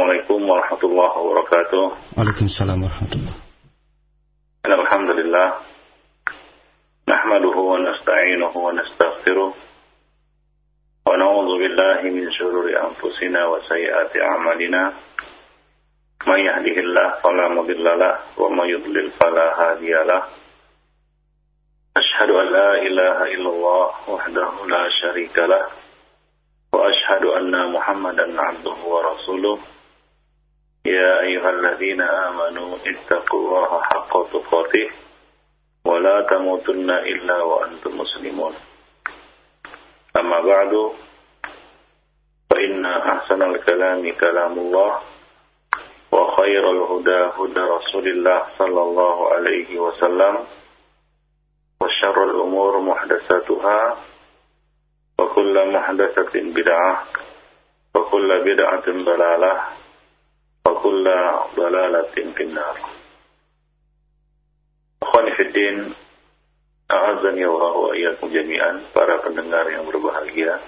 Assalamualaikum warahmatullahi wabarakatuh. Waalaikumsalam warahmatullahi Alhamdulillah. Nahmaduhu wa nasta'inuhu wa nastaghfiruh. Wa na'udzu billahi min shururi anfusina wa sayyiati a'malina. May yahdihillahu fala mudilla lahu wa may yudlil fala hadiya lahu. Ashhadu an la ilaha illallah wahdahu la syarika lahu. وأشهد أن محمدا عبده ورسوله يا أيها الذين آمنوا اتقوا الله حق تقاته ولا تموتن إلا وأنتم مسلمون. أما بعد فإن أحسن الكلام كلام الله وخير الهدى هدى رسول الله صلى الله عليه وسلم وشر الأمور محدثاتها وكل محدثة بدعة وكل بدعة ضلالة وكل ضلالة في النار Akhwani Fiddin A'azani Allah wa iyyakum jami'an Para pendengar yang berbahagia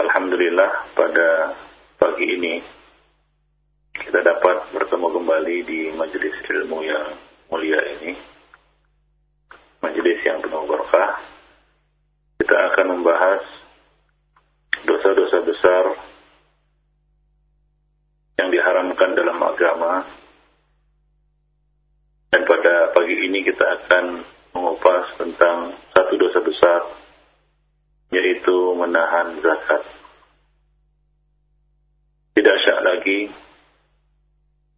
Alhamdulillah pada pagi ini Kita dapat bertemu kembali di majelis ilmu yang mulia ini Majelis yang penuh berkah kita akan membahas dosa-dosa besar yang diharamkan dalam agama. Dan pada pagi ini kita akan mengupas tentang satu dosa besar, yaitu menahan zakat. Tidak syak lagi,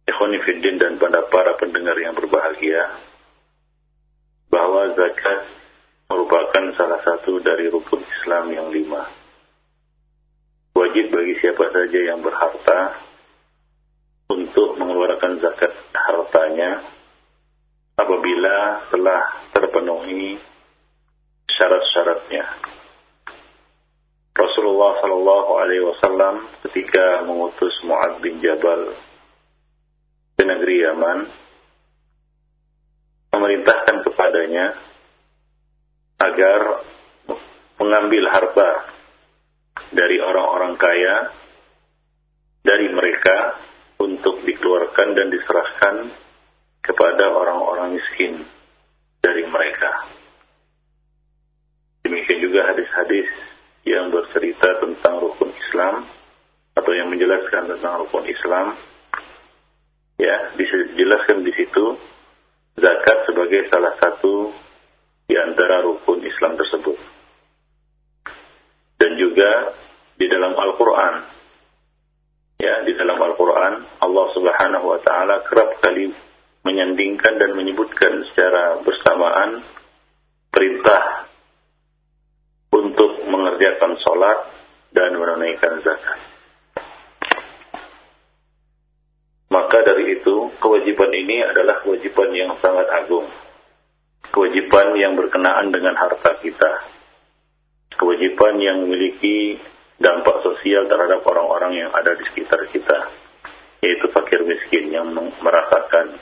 Ikhwanifiddin dan pada para pendengar yang berbahagia, bahwa zakat merupakan salah satu dari rukun Islam yang lima. Wajib bagi siapa saja yang berharta untuk mengeluarkan zakat hartanya apabila telah terpenuhi syarat-syaratnya. Rasulullah Shallallahu Alaihi Wasallam ketika mengutus Muad bin Jabal ke negeri Yaman memerintahkan kepadanya agar mengambil harta dari orang-orang kaya dari mereka untuk dikeluarkan dan diserahkan kepada orang-orang miskin dari mereka. Demikian juga hadis-hadis yang bercerita tentang rukun Islam atau yang menjelaskan tentang rukun Islam. Ya, dijelaskan di situ zakat sebagai salah satu di antara rukun Islam tersebut. Dan juga di dalam Al-Quran, ya di dalam Al-Quran Allah Subhanahu Wa Taala kerap kali menyandingkan dan menyebutkan secara bersamaan perintah untuk mengerjakan sholat dan menunaikan zakat. Maka dari itu, kewajiban ini adalah kewajiban yang sangat agung kewajiban yang berkenaan dengan harta kita, kewajiban yang memiliki dampak sosial terhadap orang-orang yang ada di sekitar kita, yaitu fakir miskin yang merasakan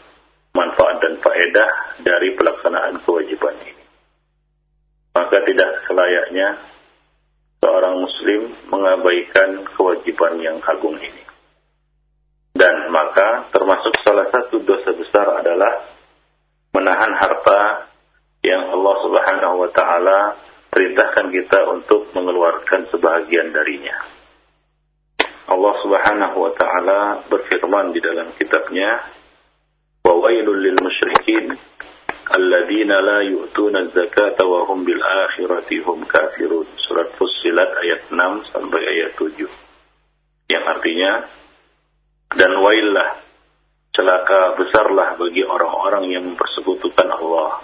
manfaat dan faedah dari pelaksanaan kewajiban ini. Maka tidak selayaknya seorang muslim mengabaikan kewajiban yang agung ini. Dan maka termasuk salah satu dosa besar adalah menahan harta yang Allah Subhanahu wa taala perintahkan kita untuk mengeluarkan sebahagian darinya. Allah Subhanahu wa taala berfirman di dalam kitabnya, "Wa wailul lil musyrikin alladzina la yu'tuna zakata wa hum bil akhirati hum kafirun." Surat Fussilat ayat 6 sampai ayat 7. Yang artinya dan waillah celaka besarlah bagi orang-orang yang mempersekutukan Allah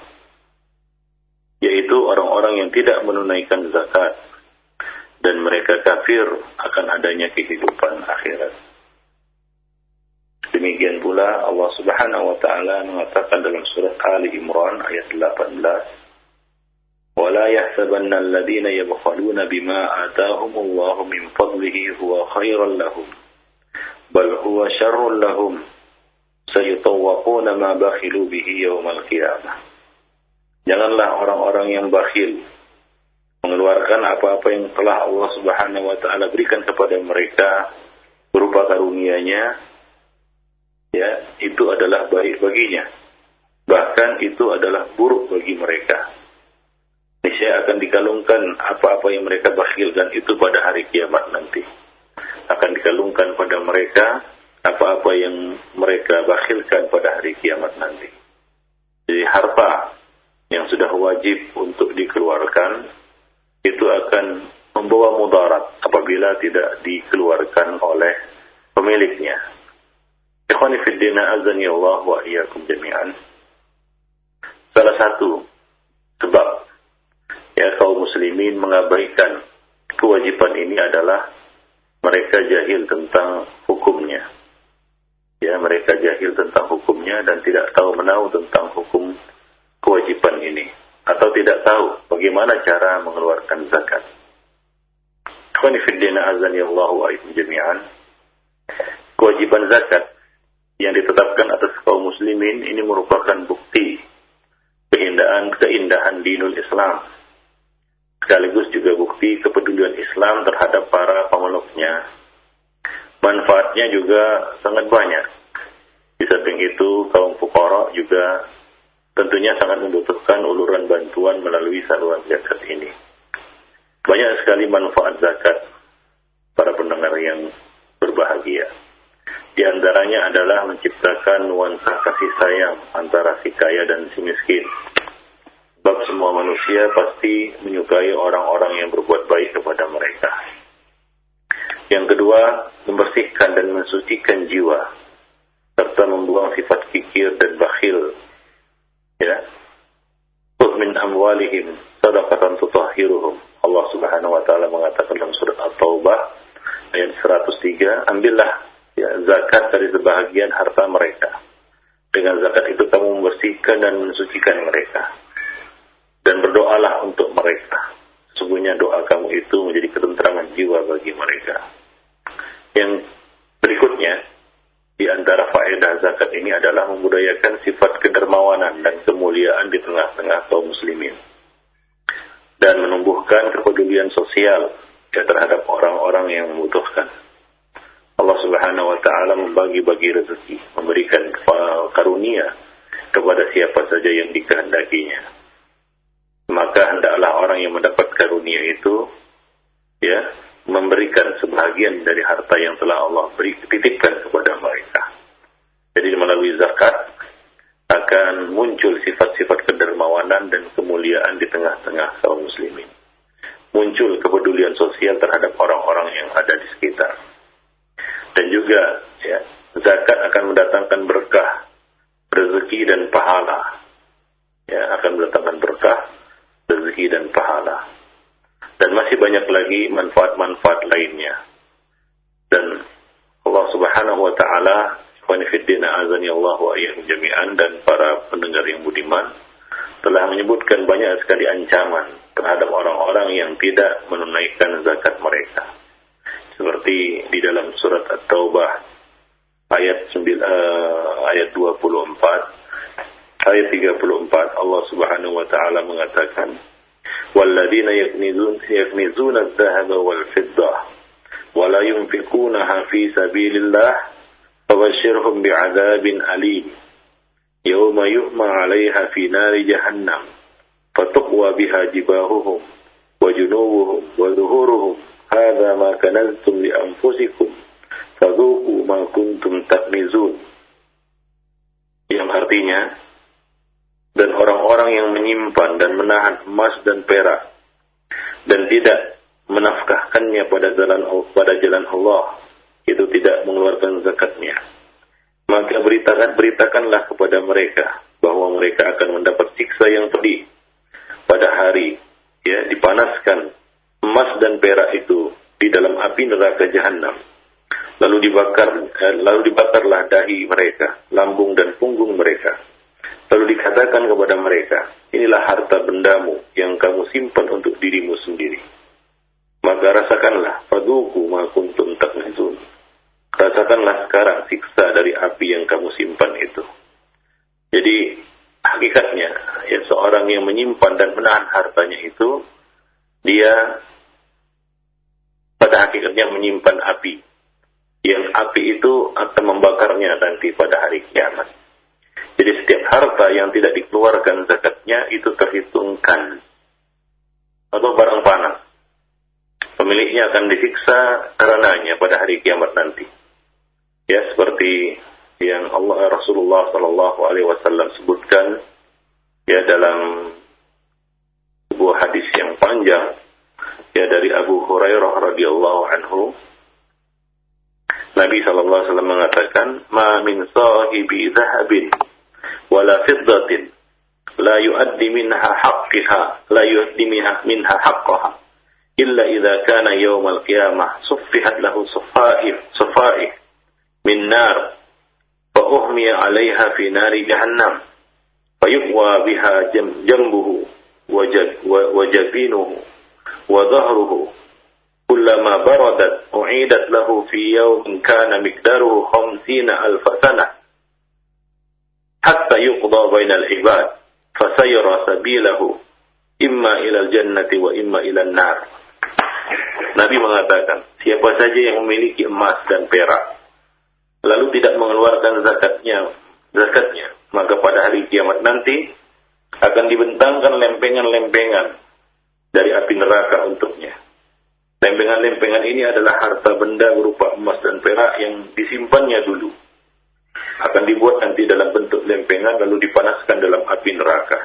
yaitu orang-orang yang tidak menunaikan zakat dan mereka kafir akan adanya kehidupan akhirat. Demikian pula Allah Subhanahu wa taala mengatakan dalam surat Ali Imran ayat 18 ولا يحسبن الذين يبخلون بما آتاهم الله من فضله هو خيرا لهم بل هو شر لهم سيطوقون ما بخلوا به يوم القيامة Janganlah orang-orang yang bakhil mengeluarkan apa-apa yang telah Allah Subhanahu wa taala berikan kepada mereka berupa karunia-Nya ya itu adalah baik baginya. Bahkan itu adalah buruk bagi mereka. Niscaya akan dikalungkan apa-apa yang mereka bakhilkan itu pada hari kiamat nanti. Akan dikalungkan pada mereka apa-apa yang mereka bakhilkan pada hari kiamat nanti. Jadi harta yang sudah wajib untuk dikeluarkan itu akan membawa mudarat apabila tidak dikeluarkan oleh pemiliknya. Ikhwani fi azani Allah wa iyyakum jami'an. Salah satu sebab ya kaum muslimin mengabaikan kewajiban ini adalah mereka jahil tentang hukumnya. Ya, mereka jahil tentang hukumnya dan tidak tahu menahu tentang hukum kewajiban ini atau tidak tahu bagaimana cara mengeluarkan zakat. Jami'an. Kewajiban zakat yang ditetapkan atas kaum muslimin ini merupakan bukti keindahan keindahan dinul Islam. Sekaligus juga bukti kepedulian Islam terhadap para pemeluknya. Manfaatnya juga sangat banyak. Di samping itu, kaum fukara juga tentunya sangat membutuhkan uluran bantuan melalui saluran zakat ini. Banyak sekali manfaat zakat para pendengar yang berbahagia. Di antaranya adalah menciptakan nuansa kasih sayang antara si kaya dan si miskin. Sebab semua manusia pasti menyukai orang-orang yang berbuat baik kepada mereka. Yang kedua, membersihkan dan mensucikan jiwa, serta membuang sifat kikir dan bakhil ya. Khudh min amwalihim sadaqatan tutahhiruhum. Allah Subhanahu wa taala mengatakan dalam surat At-Taubah ayat 103 ambillah ya zakat dari sebahagian harta mereka. Dengan zakat itu kamu membersihkan dan mensucikan mereka. Dan berdoalah untuk mereka. Sesungguhnya doa kamu itu menjadi ketentraman jiwa bagi mereka. Yang berikutnya di antara faedah zakat ini adalah membudayakan sifat kedermawanan dan kemuliaan di tengah-tengah kaum muslimin dan menumbuhkan kepedulian sosial ya, terhadap orang-orang yang membutuhkan. Allah Subhanahu wa taala membagi-bagi rezeki, memberikan karunia kepada siapa saja yang dikehendakinya. Maka hendaklah orang yang mendapat karunia itu ya memberikan sebagian dari harta yang telah Allah beri titipkan kepada mereka. Jadi melalui zakat akan muncul sifat-sifat kedermawanan dan kemuliaan di tengah-tengah kaum muslimin. Muncul kepedulian sosial terhadap orang-orang yang ada di sekitar. Dan juga ya, zakat akan mendatangkan berkah, rezeki dan pahala. Ya, akan mendatangkan berkah, rezeki dan pahala dan masih banyak lagi manfaat-manfaat lainnya. Dan Allah Subhanahu wa taala azani Allah wa jami'an dan para pendengar yang budiman telah menyebutkan banyak sekali ancaman terhadap orang-orang yang tidak menunaikan zakat mereka. Seperti di dalam surat At-Taubah ayat 9, uh, eh, ayat 24 ayat 34 Allah Subhanahu wa taala mengatakan والذين يكنزون, يكنزون الذهب والفضة ولا ينفقونها في سبيل الله فبشرهم بعذاب أليم. يوم يؤمى عليها في نار جهنم فتقوى بها جباههم وجنوبهم وظهورهم. هذا ما كنزتم لأنفسكم فذوقوا ما كنتم تكنزون yang artinya dan orang-orang yang menyimpan dan menahan emas dan perak dan tidak menafkahkannya pada jalan pada jalan Allah itu tidak mengeluarkan zakatnya. Maka beritakan beritakanlah kepada mereka bahwa mereka akan mendapat siksa yang pedih pada hari ya dipanaskan emas dan perak itu di dalam api neraka jahanam lalu dibakar eh, lalu dibakarlah dahi mereka lambung dan punggung mereka Lalu dikatakan kepada mereka, inilah harta bendamu yang kamu simpan untuk dirimu sendiri. Maka rasakanlah, faduku ma kuntum taknizun. Rasakanlah sekarang siksa dari api yang kamu simpan itu. Jadi hakikatnya ya seorang yang menyimpan dan menahan hartanya itu dia pada hakikatnya menyimpan api yang api itu akan membakarnya nanti pada hari kiamat. Jadi setiap harta yang tidak dikeluarkan zakatnya itu terhitungkan atau barang panas. Pemiliknya akan disiksa karenanya pada hari kiamat nanti. Ya seperti yang Allah Rasulullah Shallallahu Alaihi Wasallam sebutkan ya dalam sebuah hadis yang panjang ya dari Abu Hurairah radhiyallahu anhu Nabi sallallahu alaihi wasallam mengatakan ma min sahibi dhahabin ولا فضة لا يؤدي منها حقها لا يؤدي منها, منها حقها. إلا إذا كان يوم القيامة صفحت له صفائف صفائف من نار فأهمي عليها في نار جهنم فيقوى بها جنبه وجبينه وظهره. كلما بردت أعيدت له في يوم كان مقداره خمسين ألف سنة. hatta yuqda bainal ibad fasayara sabilahu imma إلى jannati wa imma النار. Nabi mengatakan siapa saja yang memiliki emas dan perak lalu tidak mengeluarkan zakatnya zakatnya maka pada hari kiamat nanti akan dibentangkan lempengan-lempengan dari api neraka untuknya. Lempengan-lempengan ini adalah harta benda berupa emas dan perak yang disimpannya dulu akan dibuat nanti dalam bentuk lempengan lalu dipanaskan dalam api neraka.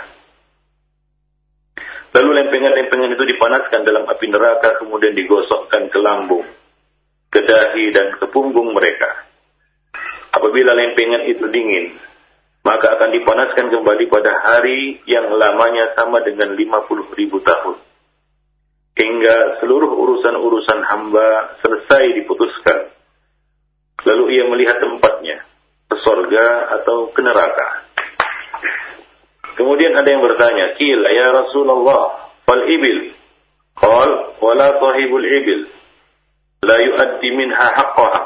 Lalu lempengan-lempengan itu dipanaskan dalam api neraka kemudian digosokkan ke lambung, ke dahi dan ke punggung mereka. Apabila lempengan itu dingin, maka akan dipanaskan kembali pada hari yang lamanya sama dengan 50 ribu tahun hingga seluruh urusan-urusan hamba selesai diputuskan. Lalu ia melihat tempatnya, ke sorga atau ke neraka. Kemudian ada yang bertanya, Kila ya Rasulullah, fal ibil. Qal, wala sahibul ibil. La yuaddi minha haqqaha.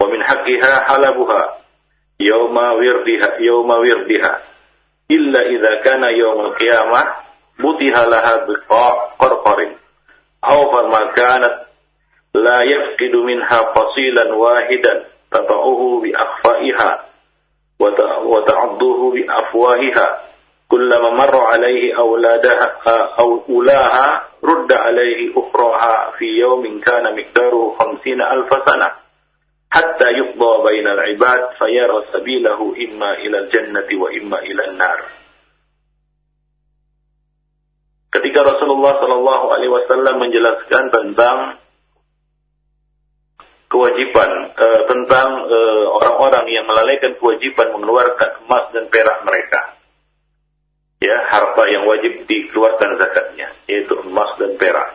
Wa min haqqiha halabuha. Yawma wirdiha, yawma wirdiha. Illa idha kana yawma qiyamah butiha laha biqarqarin aw fama kanat la yafqidu minha fasilan wahidan wa ta'adduhu bi afwahiha كلما مر عليه أولادها أو أولاها رد عليه أخراها في يوم كان مقداره خمسين ألف سنة. حتى يقضى بين العباد فيرى سبيله إما إلى الجنة وإما إلى النار. Ketika Rasulullah Shallallahu Alaihi Wasallam menjelaskan tentang kewajiban e, tentang eh, orang-orang yang melalaikan kewajiban mengeluarkan emas dan perak mereka, ya harta yang wajib dikeluarkan zakatnya, yaitu emas dan perak.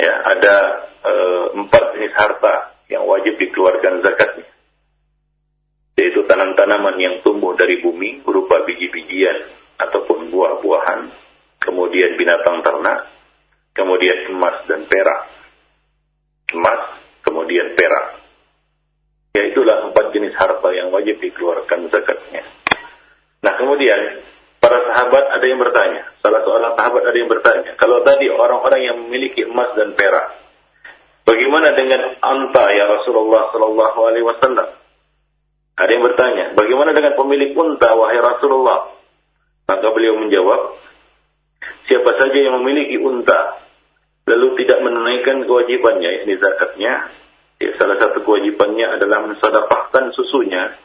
Ya ada e, empat jenis harta yang wajib dikeluarkan zakatnya, yaitu tanam-tanaman yang tumbuh dari bumi berupa biji-bijian ataupun buah-buahan kemudian binatang ternak, kemudian emas dan perak. Emas, kemudian perak. Ya itulah empat jenis harta yang wajib dikeluarkan zakatnya. Nah kemudian para sahabat ada yang bertanya, salah seorang sahabat ada yang bertanya, kalau tadi orang-orang yang memiliki emas dan perak, bagaimana dengan anta ya Rasulullah Sallallahu Alaihi Wasallam? Ada yang bertanya, bagaimana dengan pemilik unta wahai Rasulullah? Maka beliau menjawab, siapa saja yang memiliki unta lalu tidak menunaikan kewajibannya yakni zakatnya. Ya, salah satu kewajibannya adalah mensadaqahkan susunya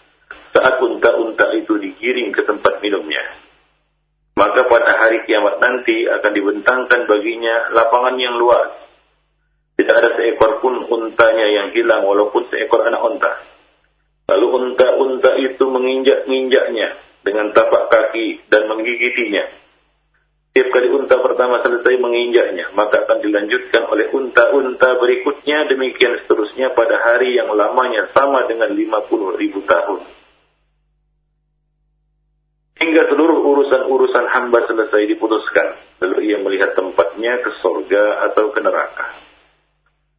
saat unta-unta itu digiring ke tempat minumnya. Maka pada hari kiamat nanti akan dibentangkan baginya lapangan yang luas. Tidak ada seekor pun untanya yang hilang walaupun seekor anak unta. Lalu unta-unta itu menginjak-injaknya dengan tapak kaki dan menggigitinya setiap kali unta pertama selesai menginjaknya, maka akan dilanjutkan oleh unta-unta berikutnya, demikian seterusnya pada hari yang lamanya sama dengan 50 ribu tahun. Hingga seluruh urusan-urusan hamba selesai diputuskan, lalu ia melihat tempatnya ke sorga atau ke neraka.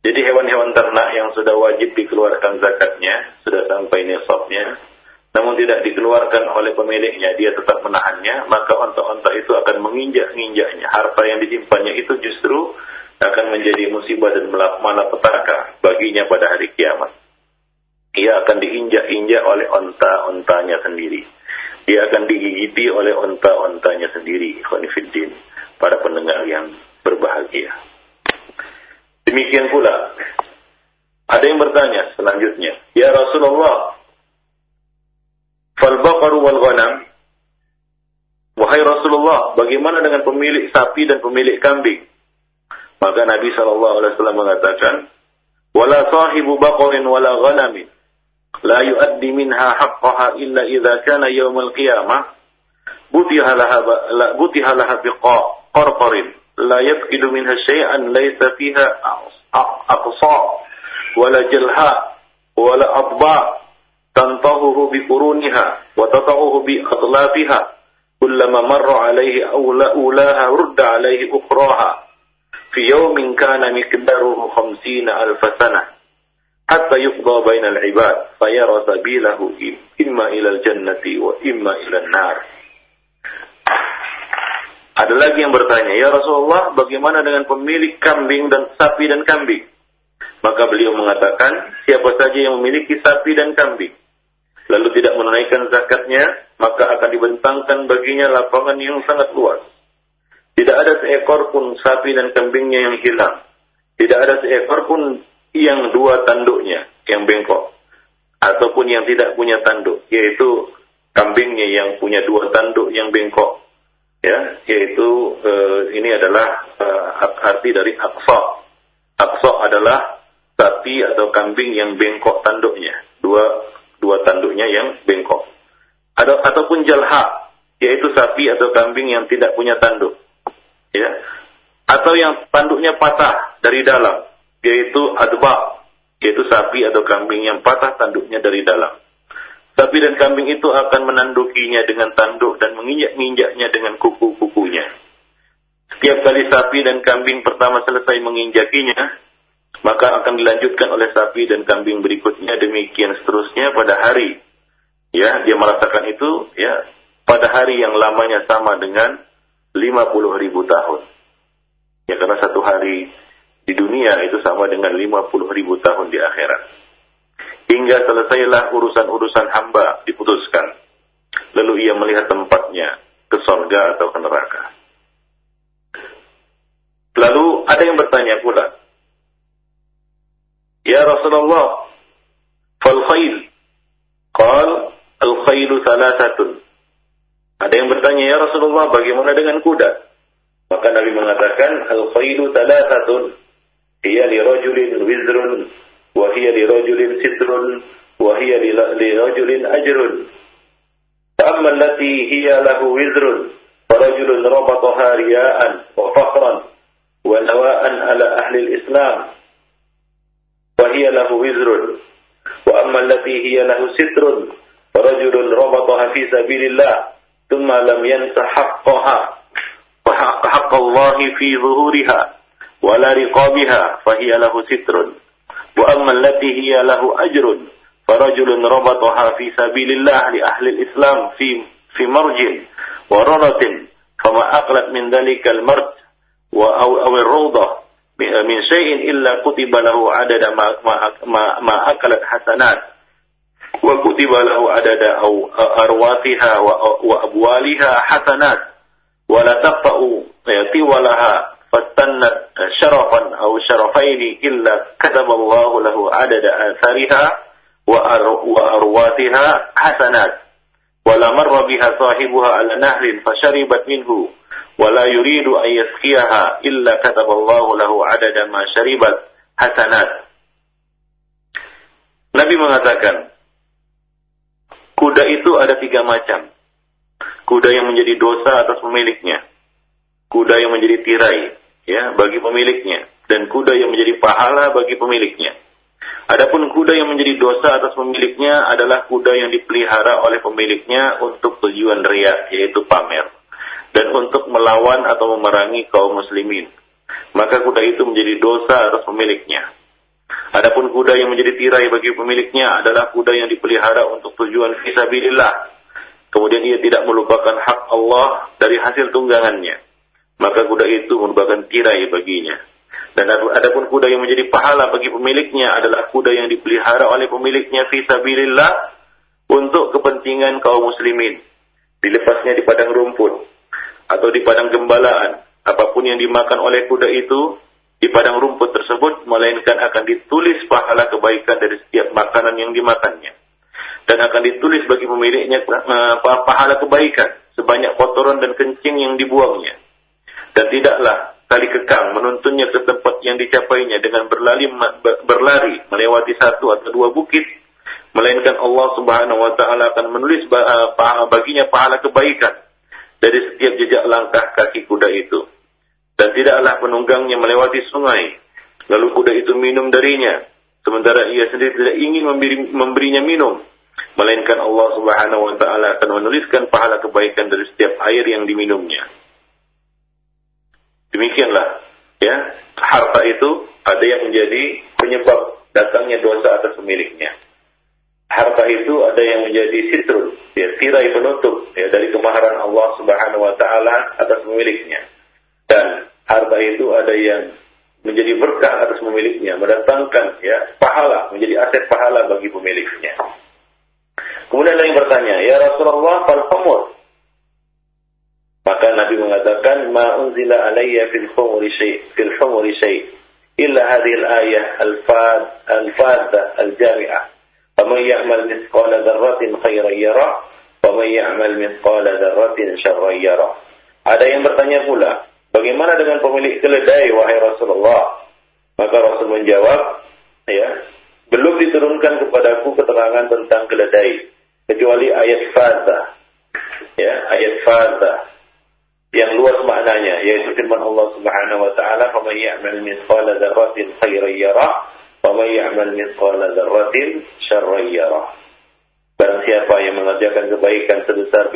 Jadi hewan-hewan ternak yang sudah wajib dikeluarkan zakatnya, sudah sampai nisabnya, namun tidak dikeluarkan oleh pemiliknya, dia tetap menahannya, maka onta-onta itu akan menginjak-injaknya. Harta yang disimpannya itu justru akan menjadi musibah dan malapetaka baginya pada hari kiamat. dia akan diinjak-injak oleh onta-ontanya sendiri. Dia akan digigiti oleh onta-ontanya sendiri. Khonifuddin, para pendengar yang berbahagia. Demikian pula, ada yang bertanya selanjutnya, Ya Rasulullah, fal baqaru wal ghanam. Wahai Rasulullah, bagaimana dengan pemilik sapi dan pemilik kambing? Maka Nabi SAW mengatakan, "Wala sahibu baqarin wala ghanamin la yuaddi minha haqqaha illa idza kana yawmal qiyamah. Butiha laha la butiha laha biqa qarqarin. La yafqidu minha shay'an laysa fiha aqsa wala jalha wala adba تنطهه بقرونها وتطعه بأطلافها كلما مر عليه أولى أولاها رد عليه أخرىها في يوم كان مقداره خمسين ألف سنة حتى يقضى بين العباد فيرى سبيله إما إلى الجنة وإما إلى النار Ada lagi yang bertanya, Ya Rasulullah, bagaimana dengan pemilik kambing dan sapi dan kambing? Maka beliau mengatakan, siapa saja yang memiliki sapi dan kambing, lalu tidak menunaikan zakatnya, maka akan dibentangkan baginya lapangan yang sangat luas. Tidak ada seekor pun sapi dan kambingnya yang hilang. Tidak ada seekor pun yang dua tanduknya yang bengkok. Ataupun yang tidak punya tanduk, yaitu kambingnya yang punya dua tanduk yang bengkok. Ya, yaitu uh, ini adalah uh, arti dari aksa. Aksa adalah sapi atau kambing yang bengkok tanduknya. Dua dua tanduknya yang bengkok. Ada ataupun jalha, yaitu sapi atau kambing yang tidak punya tanduk. Ya. Atau yang tanduknya patah dari dalam, yaitu adba, yaitu sapi atau kambing yang patah tanduknya dari dalam. Sapi dan kambing itu akan menandukinya dengan tanduk dan menginjak-injaknya dengan kuku-kukunya. Setiap kali sapi dan kambing pertama selesai menginjakinya, maka akan dilanjutkan oleh sapi dan kambing berikutnya demikian seterusnya pada hari. Ya dia merasakan itu ya pada hari yang lamanya sama dengan 50 ribu tahun. Ya karena satu hari di dunia itu sama dengan 50 ribu tahun di akhirat. Hingga selesailah urusan-urusan hamba diputuskan. Lalu ia melihat tempatnya ke sorga atau ke neraka. Lalu ada yang bertanya pula Ya Rasulullah, fal khayl. Qal al khaylu thalathatun. Ada yang bertanya, ya Rasulullah, bagaimana dengan kuda? Maka Nabi mengatakan, al khaylu thalathatun. Hiya li rajulin wizrun, wa hiya li rajulin sitrun, wa hiya li rajulin ajrun. فأما التي هي له وزر فرجل ربطها رياء وفخرا ونواء على أهل الإسلام فهي له وزر. وأما التي هي له ستر فرجل ربطها في سبيل الله ثم لم ينس حقها. وحق حق الله في ظهورها ولا رقابها فهي له ستر. وأما التي هي له أجر فرجل ربطها في سبيل الله لأهل الإسلام في في مرج ورنة فما أقلت من ذلك المرج أو الروضة. Min syai'in illa kutiba lahu adada ma, ma, ma, akalat hasanat wa kutiba lahu adada au arwatiha wa, wa abwaliha hasanat wa la taqta'u tiwalaha fastannat syarafan au syarafaini illa kataba Allah lahu adada athariha wa, ar, wa arwatiha hasanat wa la marra biha sahibuha ala nahrin fasharibat minhu ولا يريد أن يسقيها إلا كتب الله له عدد ما syaribat حسنات Nabi mengatakan, kuda itu ada tiga macam. Kuda yang menjadi dosa atas pemiliknya, kuda yang menjadi tirai ya bagi pemiliknya, dan kuda yang menjadi pahala bagi pemiliknya. Adapun kuda yang menjadi dosa atas pemiliknya adalah kuda yang dipelihara oleh pemiliknya untuk tujuan riak, yaitu pamer dan untuk melawan atau memerangi kaum muslimin. Maka kuda itu menjadi dosa atas pemiliknya. Adapun kuda yang menjadi tirai bagi pemiliknya adalah kuda yang dipelihara untuk tujuan fisabilillah. Kemudian ia tidak melupakan hak Allah dari hasil tunggangannya. Maka kuda itu merupakan tirai baginya. Dan adapun kuda yang menjadi pahala bagi pemiliknya adalah kuda yang dipelihara oleh pemiliknya fi sabilillah untuk kepentingan kaum muslimin. Dilepasnya di padang rumput atau di padang gembalaan, apa pun yang dimakan oleh kuda itu di padang rumput tersebut melainkan akan ditulis pahala kebaikan dari setiap makanan yang dimakannya. Dan akan ditulis bagi pemiliknya eh, pahala kebaikan sebanyak kotoran dan kencing yang dibuangnya. Dan tidaklah tali kekang menuntunnya ke tempat yang dicapainya dengan berlari berlari melewati satu atau dua bukit melainkan Allah Subhanahu wa taala akan menulis uh, baginya pahala kebaikan dari setiap jejak langkah kaki kuda itu. Dan tidaklah penunggangnya melewati sungai. Lalu kuda itu minum darinya. Sementara ia sendiri tidak ingin memberi, memberinya minum. Melainkan Allah Subhanahu wa taala akan menuliskan pahala kebaikan dari setiap air yang diminumnya. Demikianlah ya. Harta itu ada yang menjadi penyebab datangnya dosa atas pemiliknya. Harta itu ada yang menjadi sitrul, ya, tirai penutup ya, dari kemaharan Allah Subhanahu wa taala atas pemiliknya. Dan harta itu ada yang menjadi berkah atas pemiliknya, mendatangkan ya pahala, menjadi aset pahala bagi pemiliknya. Kemudian ada yang bertanya, "Ya Rasulullah, fal khamur?" Maka Nabi mengatakan, "Ma unzila fil khumri syai' fil khumri syai' illa hadhihi al-ayah al-fad al-fadha al-jami'ah. Faman ya'mal mithqala dzarratin khairan yara, faman ya'mal mithqala dzarratin syarran yara." Ada yang bertanya pula, bagaimana dengan pemilik keledai wahai Rasulullah? Maka Rasul menjawab, ya, belum diturunkan kepadaku keterangan tentang keledai kecuali ayat fadha. Ya, ayat fadha yang luas maknanya yaitu firman Allah Subhanahu wa taala faman ya'mal mithqala dzarratin khairan yara man ya'mal mithqala dzarratin syarran yara Barang siapa yang mengerjakan kebaikan sebesar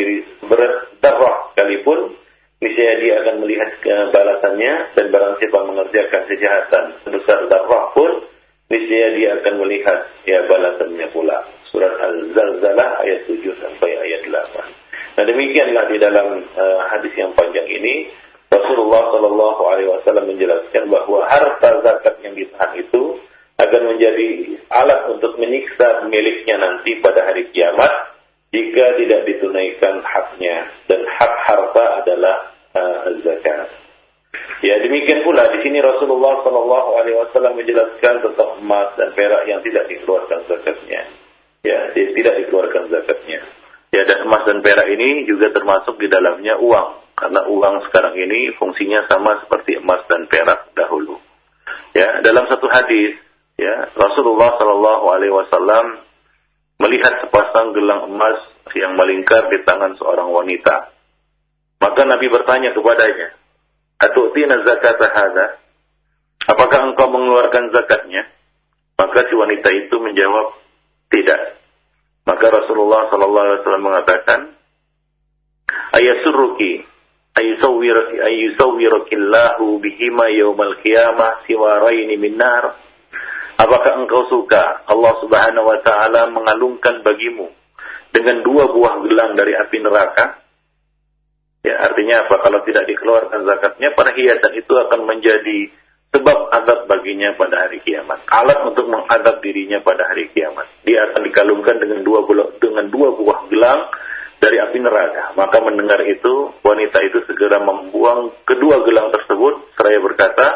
berat darah sekalipun niscaya dia akan melihat balasannya dan barang siapa mengerjakan kejahatan sebesar darah pun niscaya dia akan melihat ya balasannya pula. Surat al-zalzalah ayat 7 sampai ayat 8 Nah demikianlah di dalam uh, hadis yang panjang ini. Rasulullah Shallallahu Alaihi Wasallam menjelaskan bahwa harta zakat yang ditahan itu akan menjadi alat untuk menyiksa miliknya nanti pada hari kiamat jika tidak ditunaikan haknya dan hak harta adalah uh, zakat. Ya demikian pula di sini Rasulullah Shallallahu Alaihi Wasallam menjelaskan tentang emas dan perak yang tidak dikeluarkan zakatnya. Ya, tidak dikeluarkan zakatnya. Ya, dan emas dan perak ini juga termasuk di dalamnya uang. Karena uang sekarang ini fungsinya sama seperti emas dan perak dahulu. Ya, dalam satu hadis, ya, Rasulullah Shallallahu Alaihi Wasallam melihat sepasang gelang emas yang melingkar di tangan seorang wanita. Maka Nabi bertanya kepadanya, Atu'tina zakat? Apakah engkau mengeluarkan zakatnya? Maka si wanita itu menjawab, tidak. Maka Rasulullah sallallahu alaihi wasallam mengatakan, "Ayasurruki ayusawwirukillahu bihima yaumal qiyamah siwaraini min nar?" Apakah engkau suka Allah Subhanahu wa taala mengalungkan bagimu dengan dua buah gelang dari api neraka? Ya, artinya apa? Kalau tidak dikeluarkan zakatnya, perhiasan itu akan menjadi sebab azab baginya pada hari kiamat. Alat untuk mengadab dirinya pada hari kiamat. Dia akan dikalungkan dengan dua buah, dengan dua buah gelang dari api neraka. Maka mendengar itu, wanita itu segera membuang kedua gelang tersebut seraya berkata,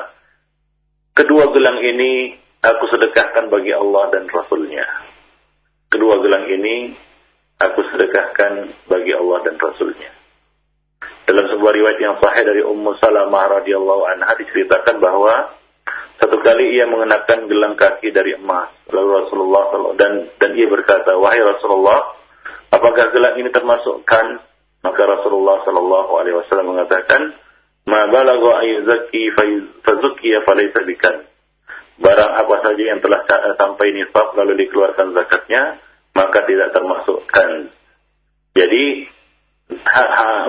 kedua gelang ini aku sedekahkan bagi Allah dan Rasulnya. Kedua gelang ini aku sedekahkan bagi Allah dan Rasulnya. Dalam sebuah riwayat yang sahih dari Ummu Salamah radhiyallahu anha diceritakan bahwa satu kali ia mengenakan gelang kaki dari emas. Lalu Rasulullah dan dan ia berkata, "Wahai Rasulullah, apakah gelang ini termasuk kan?" Maka Rasulullah sallallahu alaihi wasallam mengatakan, "Ma balagha ayyuzaki fazukiya falaysa bikan." Barang apa saja yang telah sampai nisab lalu dikeluarkan zakatnya, maka tidak termasuk kan. Jadi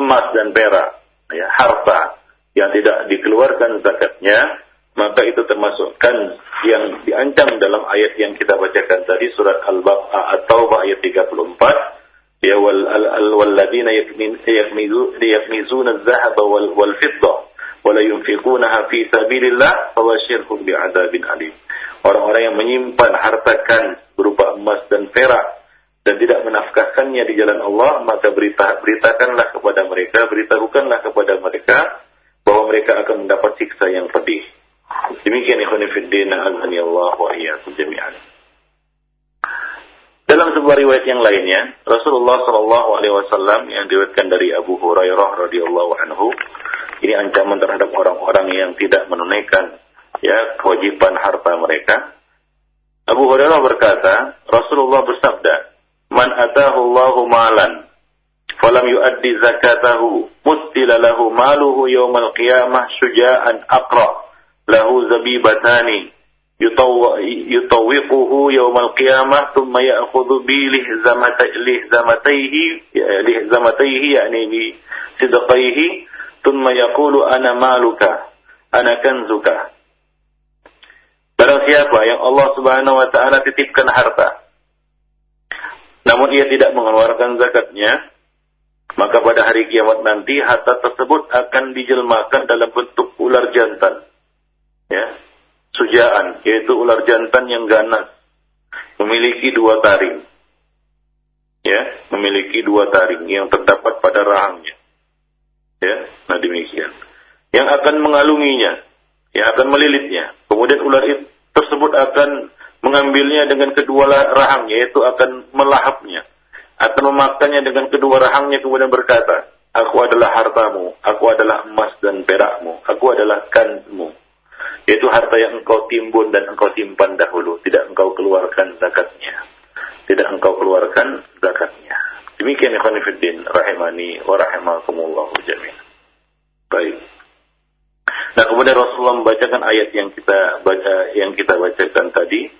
emas dan perak, ya, harta yang tidak dikeluarkan zakatnya, maka itu termasukkan yang diancam dalam ayat yang kita bacakan tadi surat Al-Baqarah atau ayat 34 ya wal al, al walladzina yakmizuna adh-dhahaba wal wal fidda wa la yunfiqunaha fi sabilillah fawashirhum bi'adzabin alim. Orang-orang yang menyimpan harta kan berupa emas dan perak dan tidak menafkahkannya di jalan Allah, maka berita beritakanlah kepada mereka, beritahukanlah kepada mereka bahwa mereka akan mendapat siksa yang pedih. Demikian ikhwan fillah azani Allah wa jami'an. Dalam sebuah riwayat yang lainnya, Rasulullah Shallallahu Alaihi Wasallam yang diriwayatkan dari Abu Hurairah radhiyallahu anhu, ini ancaman terhadap orang-orang yang tidak menunaikan ya kewajiban harta mereka. Abu Hurairah berkata, Rasulullah bersabda, "Man atahu Allahu malan, falam yuaddi zakatahu, mustila lahu maluhu yawmal qiyamah syuja'an aqra, lahu zabibatani, يطوقه يوم القيامة ثم يأخذ بلهزمتيه لهزمتيه يعني بصدقيه thumma yaqulu ana maluka, ana kanzuka. Barang siapa yang Allah Subhanahu wa taala titipkan harta namun ia tidak mengeluarkan zakatnya, maka pada hari kiamat nanti harta tersebut akan dijelmakan dalam bentuk ular jantan. Ya, sujaan, yaitu ular jantan yang ganas, memiliki dua taring. Ya, memiliki dua taring yang terdapat pada rahangnya. Ya, nah demikian. Yang akan mengalunginya, yang akan melilitnya. Kemudian ular itu tersebut akan mengambilnya dengan kedua rahangnya, yaitu akan melahapnya. Akan memakannya dengan kedua rahangnya kemudian berkata, Aku adalah hartamu, aku adalah emas dan perakmu, aku adalah kanmu yaitu harta yang engkau timbun dan engkau simpan dahulu, tidak engkau keluarkan zakatnya. Tidak engkau keluarkan zakatnya. Demikian ikhwan fiddin rahimani wa rahimakumullah jami'an. Baik. Nah, kemudian Rasulullah membacakan ayat yang kita baca yang kita bacakan tadi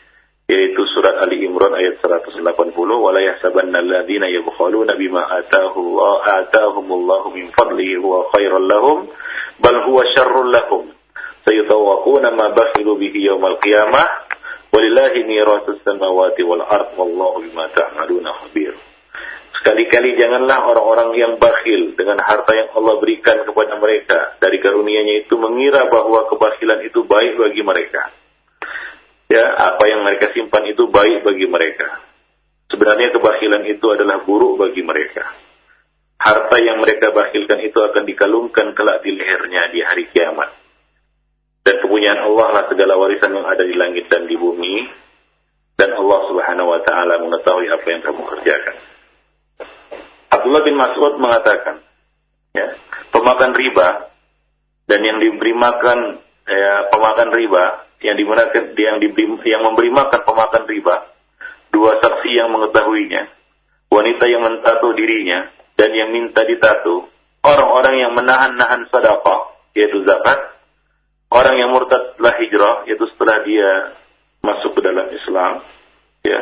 yaitu surat Ali Imran ayat 180 wala yahsabanna alladziina yabkhaluna bima ataahu ataahumullahu min fadlihi huwa khairal lahum bal huwa syarrul lahum sayutawaquna ma bakhilu bihi yawmal qiyamah walillahi mirasus samawati wal ard wallahu bima ta'maluna khabir Sekali-kali janganlah orang-orang yang bakhil dengan harta yang Allah berikan kepada mereka dari karunia-Nya itu mengira bahwa kebakhilan itu baik bagi mereka. Ya, apa yang mereka simpan itu baik bagi mereka. Sebenarnya kebakhilan itu adalah buruk bagi mereka. Harta yang mereka bakhilkan itu akan dikalungkan kelak di lehernya di hari kiamat dan kepunyaan Allah lah segala warisan yang ada di langit dan di bumi dan Allah Subhanahu wa taala mengetahui apa yang kamu kerjakan. Abdullah bin Mas'ud mengatakan, ya, pemakan riba dan yang diberi makan ya, pemakan riba yang digunakan yang diberi yang memberi makan pemakan riba dua saksi yang mengetahuinya wanita yang mentato dirinya dan yang minta ditato orang-orang yang menahan-nahan sedekah yaitu zakat orang yang murtad telah hijrah yaitu setelah dia masuk ke dalam Islam ya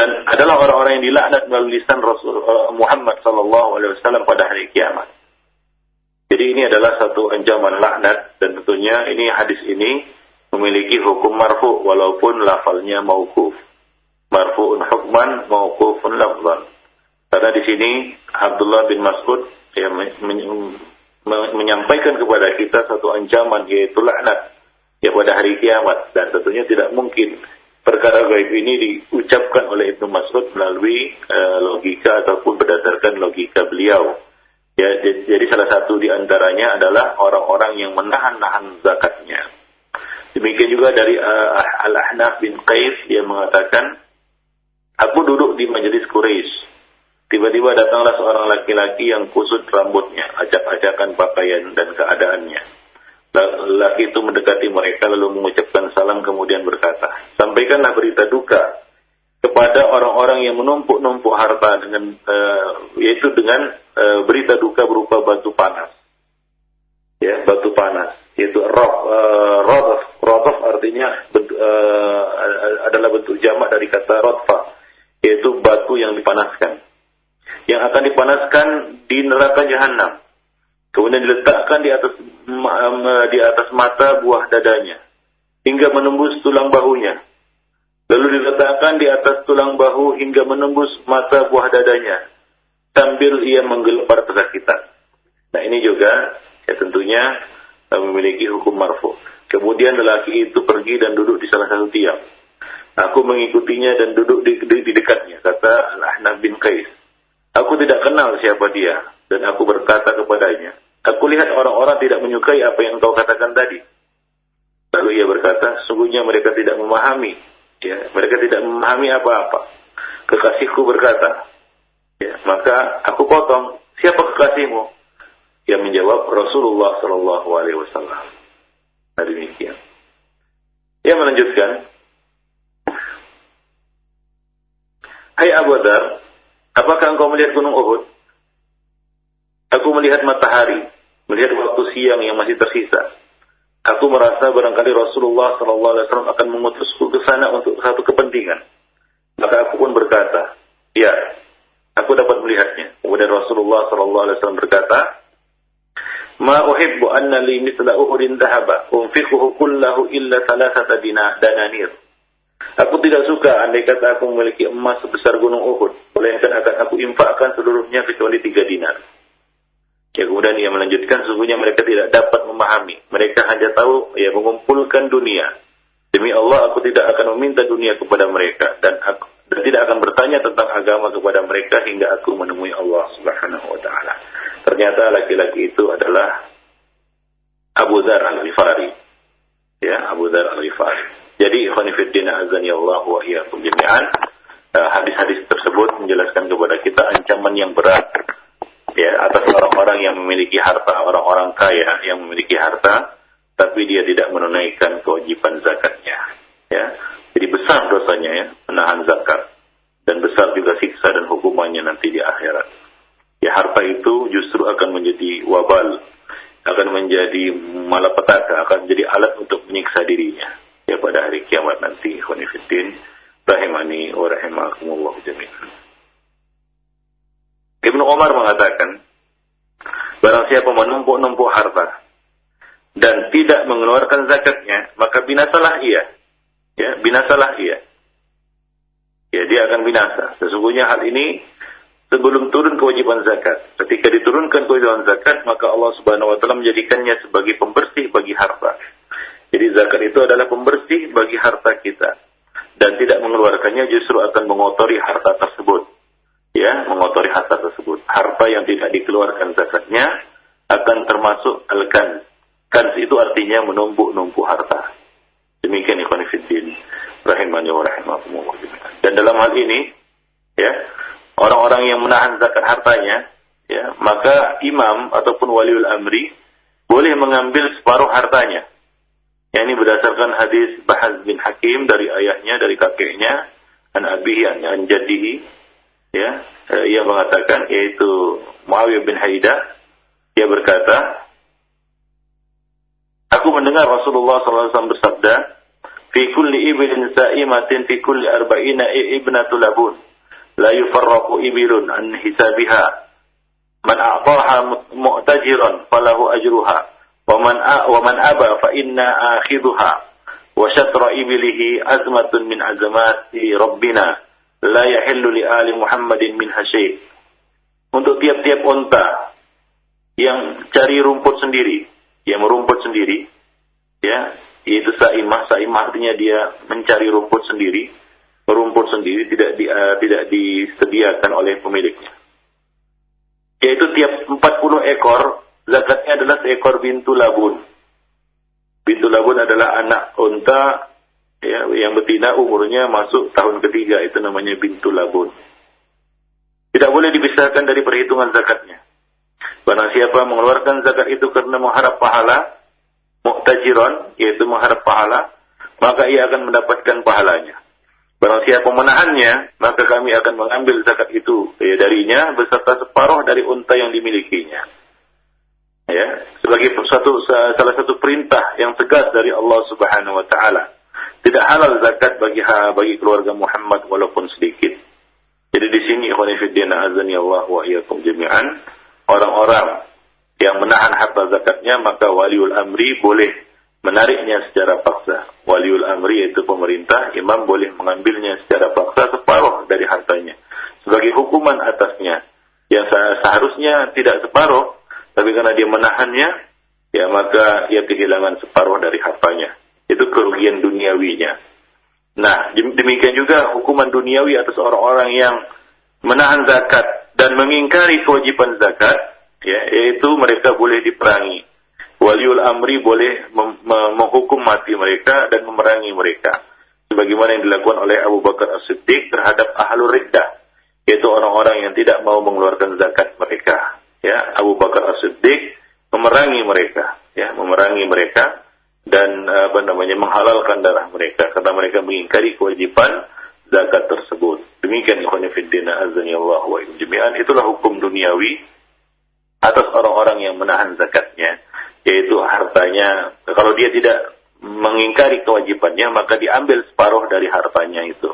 dan adalah orang-orang yang dilaknat melalui lisan Rasul uh, Muhammad sallallahu alaihi wasallam pada hari kiamat. Jadi ini adalah satu ancaman laknat dan tentunya ini hadis ini memiliki hukum marfu walaupun lafalnya mauquf. Marfu'un hukman mauqufun lafzan. Karena di sini Abdullah bin Mas'ud ya, menyampaikan kepada kita satu ancaman yaitu laknat ya pada hari kiamat dan tentunya tidak mungkin perkara gaib ini diucapkan oleh Ibnu Mas'ud melalui uh, logika ataupun berdasarkan logika beliau. Ya, jadi salah satu di antaranya adalah orang-orang yang menahan-nahan zakatnya. Demikian juga dari uh, Al-Ahnaf bin Qais yang mengatakan, Aku duduk di majelis Quraisy Tiba-tiba datanglah seorang laki-laki yang kusut rambutnya, acak-acakan pakaian dan keadaannya. Laki itu mendekati mereka lalu mengucapkan salam kemudian berkata, sampaikanlah berita duka kepada orang-orang yang menumpuk-numpuk harta dengan uh, yaitu dengan uh, berita duka berupa batu panas. Ya, batu panas yaitu rof uh, rotof rotof artinya uh, adalah bentuk jamak dari kata rotfa yaitu batu yang dipanaskan yang akan dipanaskan di neraka jahanam. Kemudian diletakkan di atas di atas mata buah dadanya hingga menembus tulang bahunya. Lalu diletakkan di atas tulang bahu hingga menembus mata buah dadanya sambil ia menggelepar kesakitan. Nah ini juga Ya tentunya memiliki hukum marfu. Kemudian lelaki itu pergi dan duduk di salah satu tiang. Aku mengikutinya dan duduk di, di, di dekatnya, kata Al-Ahnaf bin Qais. Aku tidak kenal siapa dia, dan aku berkata kepadanya, Aku lihat orang-orang tidak menyukai apa yang kau katakan tadi. Lalu ia berkata, sungguhnya mereka tidak memahami. Ya, mereka tidak memahami apa-apa. Kekasihku berkata, ya, maka aku potong, siapa kekasihmu? Ia menjawab Rasulullah Shallallahu Alaihi Wasallam. Nah demikian. Ia melanjutkan, Hai Abu Dhar, apakah engkau melihat gunung Uhud? Aku melihat matahari, melihat waktu siang yang masih tersisa. Aku merasa barangkali Rasulullah Sallallahu Alaihi Wasallam akan mengutusku ke sana untuk satu kepentingan. Maka aku pun berkata, ya, aku dapat melihatnya. Kemudian Rasulullah Sallallahu Alaihi Wasallam berkata, Ma uhibbu anna li mithla uhudin dhahaba, unfiquhu kullahu illa thalathata dananir. Aku tidak suka andai kata aku memiliki emas sebesar gunung Uhud, melainkan akan aku infakkan seluruhnya kecuali tiga dinar. Ya kemudian ia melanjutkan, sesungguhnya mereka tidak dapat memahami. Mereka hanya tahu ya mengumpulkan dunia. Demi Allah, aku tidak akan meminta dunia kepada mereka dan aku dan tidak akan bertanya tentang agama kepada mereka hingga aku menemui Allah Subhanahu wa taala. Ternyata laki-laki itu adalah Abu Dzar Al-Ghifari. Ya, Abu Dzar Al-Ghifari. Jadi ikhwanifiddin azani Allah wa iyyakum jami'an. Eh, hadis-hadis tersebut menjelaskan kepada kita ancaman yang berat ya atas orang-orang yang memiliki harta, orang-orang kaya yang memiliki harta tapi dia tidak menunaikan kewajiban zakatnya. Ya. Jadi besar dosanya ya menahan zakat dan besar juga siksa dan hukumannya nanti di akhirat. Ya harta itu justru akan menjadi wabal, akan menjadi malapetaka, akan menjadi alat untuk menyiksa dirinya ya pada hari kiamat nanti khonifiddin rahimani wa rahimakumullah jami'an Ibnu Umar mengatakan barang siapa menumpuk-numpuk harta dan tidak mengeluarkan zakatnya maka binasalah ia. Ya binasalah ia. Ya dia akan binasa. Sesungguhnya hal ini sebelum turun kewajiban zakat. Ketika diturunkan kewajiban zakat maka Allah Subhanahu wa taala menjadikannya sebagai pembersih bagi harta. Jadi zakat itu adalah pembersih bagi harta kita. Dan tidak mengeluarkannya justru akan mengotori harta tersebut. Ya, mengotori harta tersebut. Harta yang tidak dikeluarkan zakatnya akan termasuk al-kan. Kans itu artinya menumpuk-numpuk harta. Demikian ikhwan fiddin. Rahimani wa. Dan dalam hal ini, ya, orang-orang yang menahan zakat hartanya, ya, maka imam ataupun waliul amri boleh mengambil separuh hartanya yang ini berdasarkan hadis Bahaz bin Hakim dari ayahnya, dari kakeknya, an abihi, an jadihi, ya eh, ia mengatakan yaitu Muawiyah bin Haidah ia berkata Aku mendengar Rasulullah SAW bersabda fi kulli ibilin sa'imatin fi kulli arba'ina ibnatul labun la yufarraqu ibilun an hisabiha. Man a'taha mu'tajiran falahu ajruha wa man wa man aba fa inna akhidhuha wa syatra ibilihi azmatun min azmati rabbina la yahillu li ali Muhammadin min hasyi. Untuk tiap-tiap unta yang cari rumput sendiri, yang merumput sendiri, ya, yaitu saimah, saimah artinya dia mencari rumput sendiri, rumput sendiri tidak di, uh, tidak disediakan oleh pemiliknya. Yaitu tiap 40 ekor zakatnya adalah seekor bintu labun. Bintu labun adalah anak unta ya, yang betina umurnya masuk tahun ketiga itu namanya bintu labun. Tidak boleh dipisahkan dari perhitungan zakatnya. Barang siapa mengeluarkan zakat itu karena mengharap pahala, muktajiron, yaitu mengharap pahala, maka ia akan mendapatkan pahalanya. Barang siapa menahannya, maka kami akan mengambil zakat itu ya, darinya beserta separuh dari unta yang dimilikinya ya sebagai satu salah satu perintah yang tegas dari Allah Subhanahu wa taala. Tidak halal zakat bagi bagi keluarga Muhammad walaupun sedikit. Jadi di sini ikhwan fillah azani Allah wa iyyakum jami'an orang-orang yang menahan harta zakatnya maka waliul amri boleh menariknya secara paksa. Waliul amri yaitu pemerintah, imam boleh mengambilnya secara paksa separuh dari hartanya sebagai hukuman atasnya yang seharusnya tidak separuh tapi karena dia menahannya, maka ia kehilangan separuh dari hartanya. Itu kerugian duniawinya. Nah, demikian juga hukuman duniawi atas orang-orang yang menahan zakat dan mengingkari kewajiban zakat, ya, yaitu mereka boleh diperangi. Waliul amri boleh menghukum mati mereka dan memerangi mereka. Sebagaimana yang dilakukan oleh Abu Bakar As-Siddiq terhadap ahlul riddah, yaitu orang-orang yang tidak mau mengeluarkan zakat mereka. Ya, Abu Bakar As-Siddiq memerangi mereka, ya, memerangi mereka dan apa namanya menghalalkan darah mereka karena mereka mengingkari kewajiban zakat tersebut. Demikian ikhwan fillah azani Allah wa jami'an itulah hukum duniawi atas orang-orang yang menahan zakatnya yaitu hartanya kalau dia tidak mengingkari kewajibannya maka diambil separuh dari hartanya itu.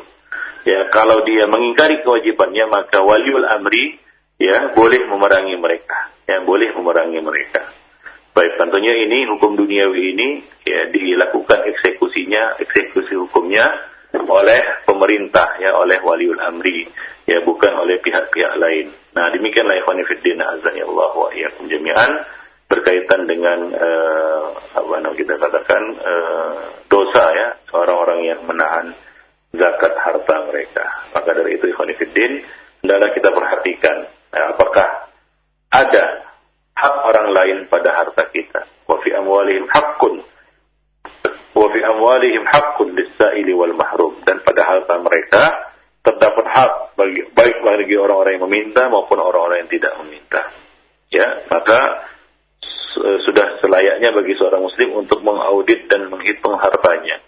Ya, kalau dia mengingkari kewajibannya maka waliul amri ya boleh memerangi mereka. Ya, boleh memerangi mereka. Baik, tentunya ini hukum duniawi ini ya dilakukan eksekusinya, eksekusi hukumnya oleh pemerintah ya, oleh waliul amri ya bukan oleh pihak-pihak lain. Nah, demikianlah ikhwan fillah azani Allah wa iyyakum jami'an berkaitan dengan uh, apa namanya kita katakan uh, dosa ya orang-orang yang menahan zakat harta mereka. Maka dari itu ikhwan fillah hendaklah kita perhatikan ya, apakah ada hak orang lain pada harta kita. Wa fi amwalihim haqqun wa fi amwalihim haqqun lis-sa'ili wal mahrum dan pada harta mereka terdapat hak bagi baik bagi orang-orang yang meminta maupun orang-orang yang tidak meminta. Ya, maka sudah selayaknya bagi seorang muslim untuk mengaudit dan menghitung hartanya.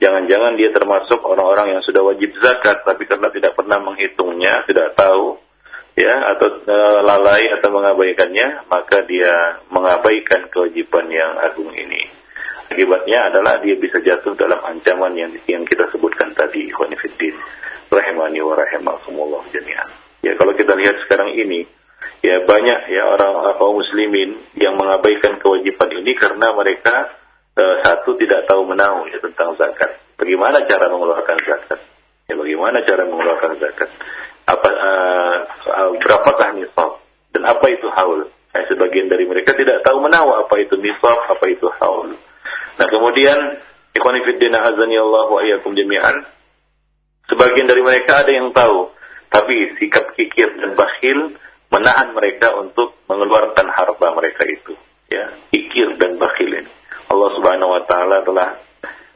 Jangan-jangan dia termasuk orang-orang yang sudah wajib zakat tapi karena tidak pernah menghitungnya, tidak tahu ya atau e, lalai atau mengabaikannya maka dia mengabaikan kewajiban yang agung ini. Akibatnya adalah dia bisa jatuh dalam ancaman yang yang kita sebutkan tadi ikhwanifiddin rahimani wa rahimakumullah jami'an. Ya kalau kita lihat sekarang ini ya banyak ya orang kaum muslimin yang mengabaikan kewajiban ini karena mereka e, satu tidak tahu menahu ya tentang zakat. Bagaimana cara mengeluarkan zakat? Ya bagaimana cara mengeluarkan zakat berapakah nisab dan apa itu haul. Eh, sebagian dari mereka tidak tahu menawa apa itu nisab, apa itu haul. Nah kemudian ikhwanifiddin azani Allah wa iyyakum jami'an. Sebagian dari mereka ada yang tahu, tapi sikap kikir dan bakhil menahan mereka untuk mengeluarkan harta mereka itu. Ya, kikir dan bakhil ini. Allah Subhanahu wa taala telah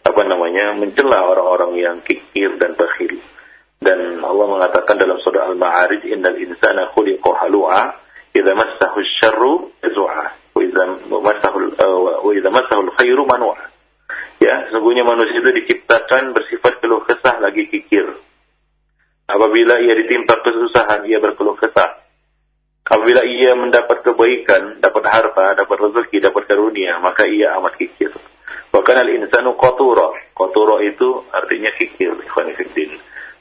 apa namanya mencela orang-orang yang kikir dan bakhil dan Allah mengatakan dalam surah Al-Ma'arij innal insana khuliqa halu'a idza massahu syarru jazua wa idza massahu wa idza massahu khairu manua ya sesungguhnya manusia itu diciptakan bersifat keluh kesah lagi kikir. Apabila ia ditimpa kesusahan ia berkeluh kesah. Apabila ia mendapat kebaikan dapat harta dapat rezeki dapat karunia maka ia amat kikir. Bahkan al insanu qatura. Qatura itu artinya kikir ikhwan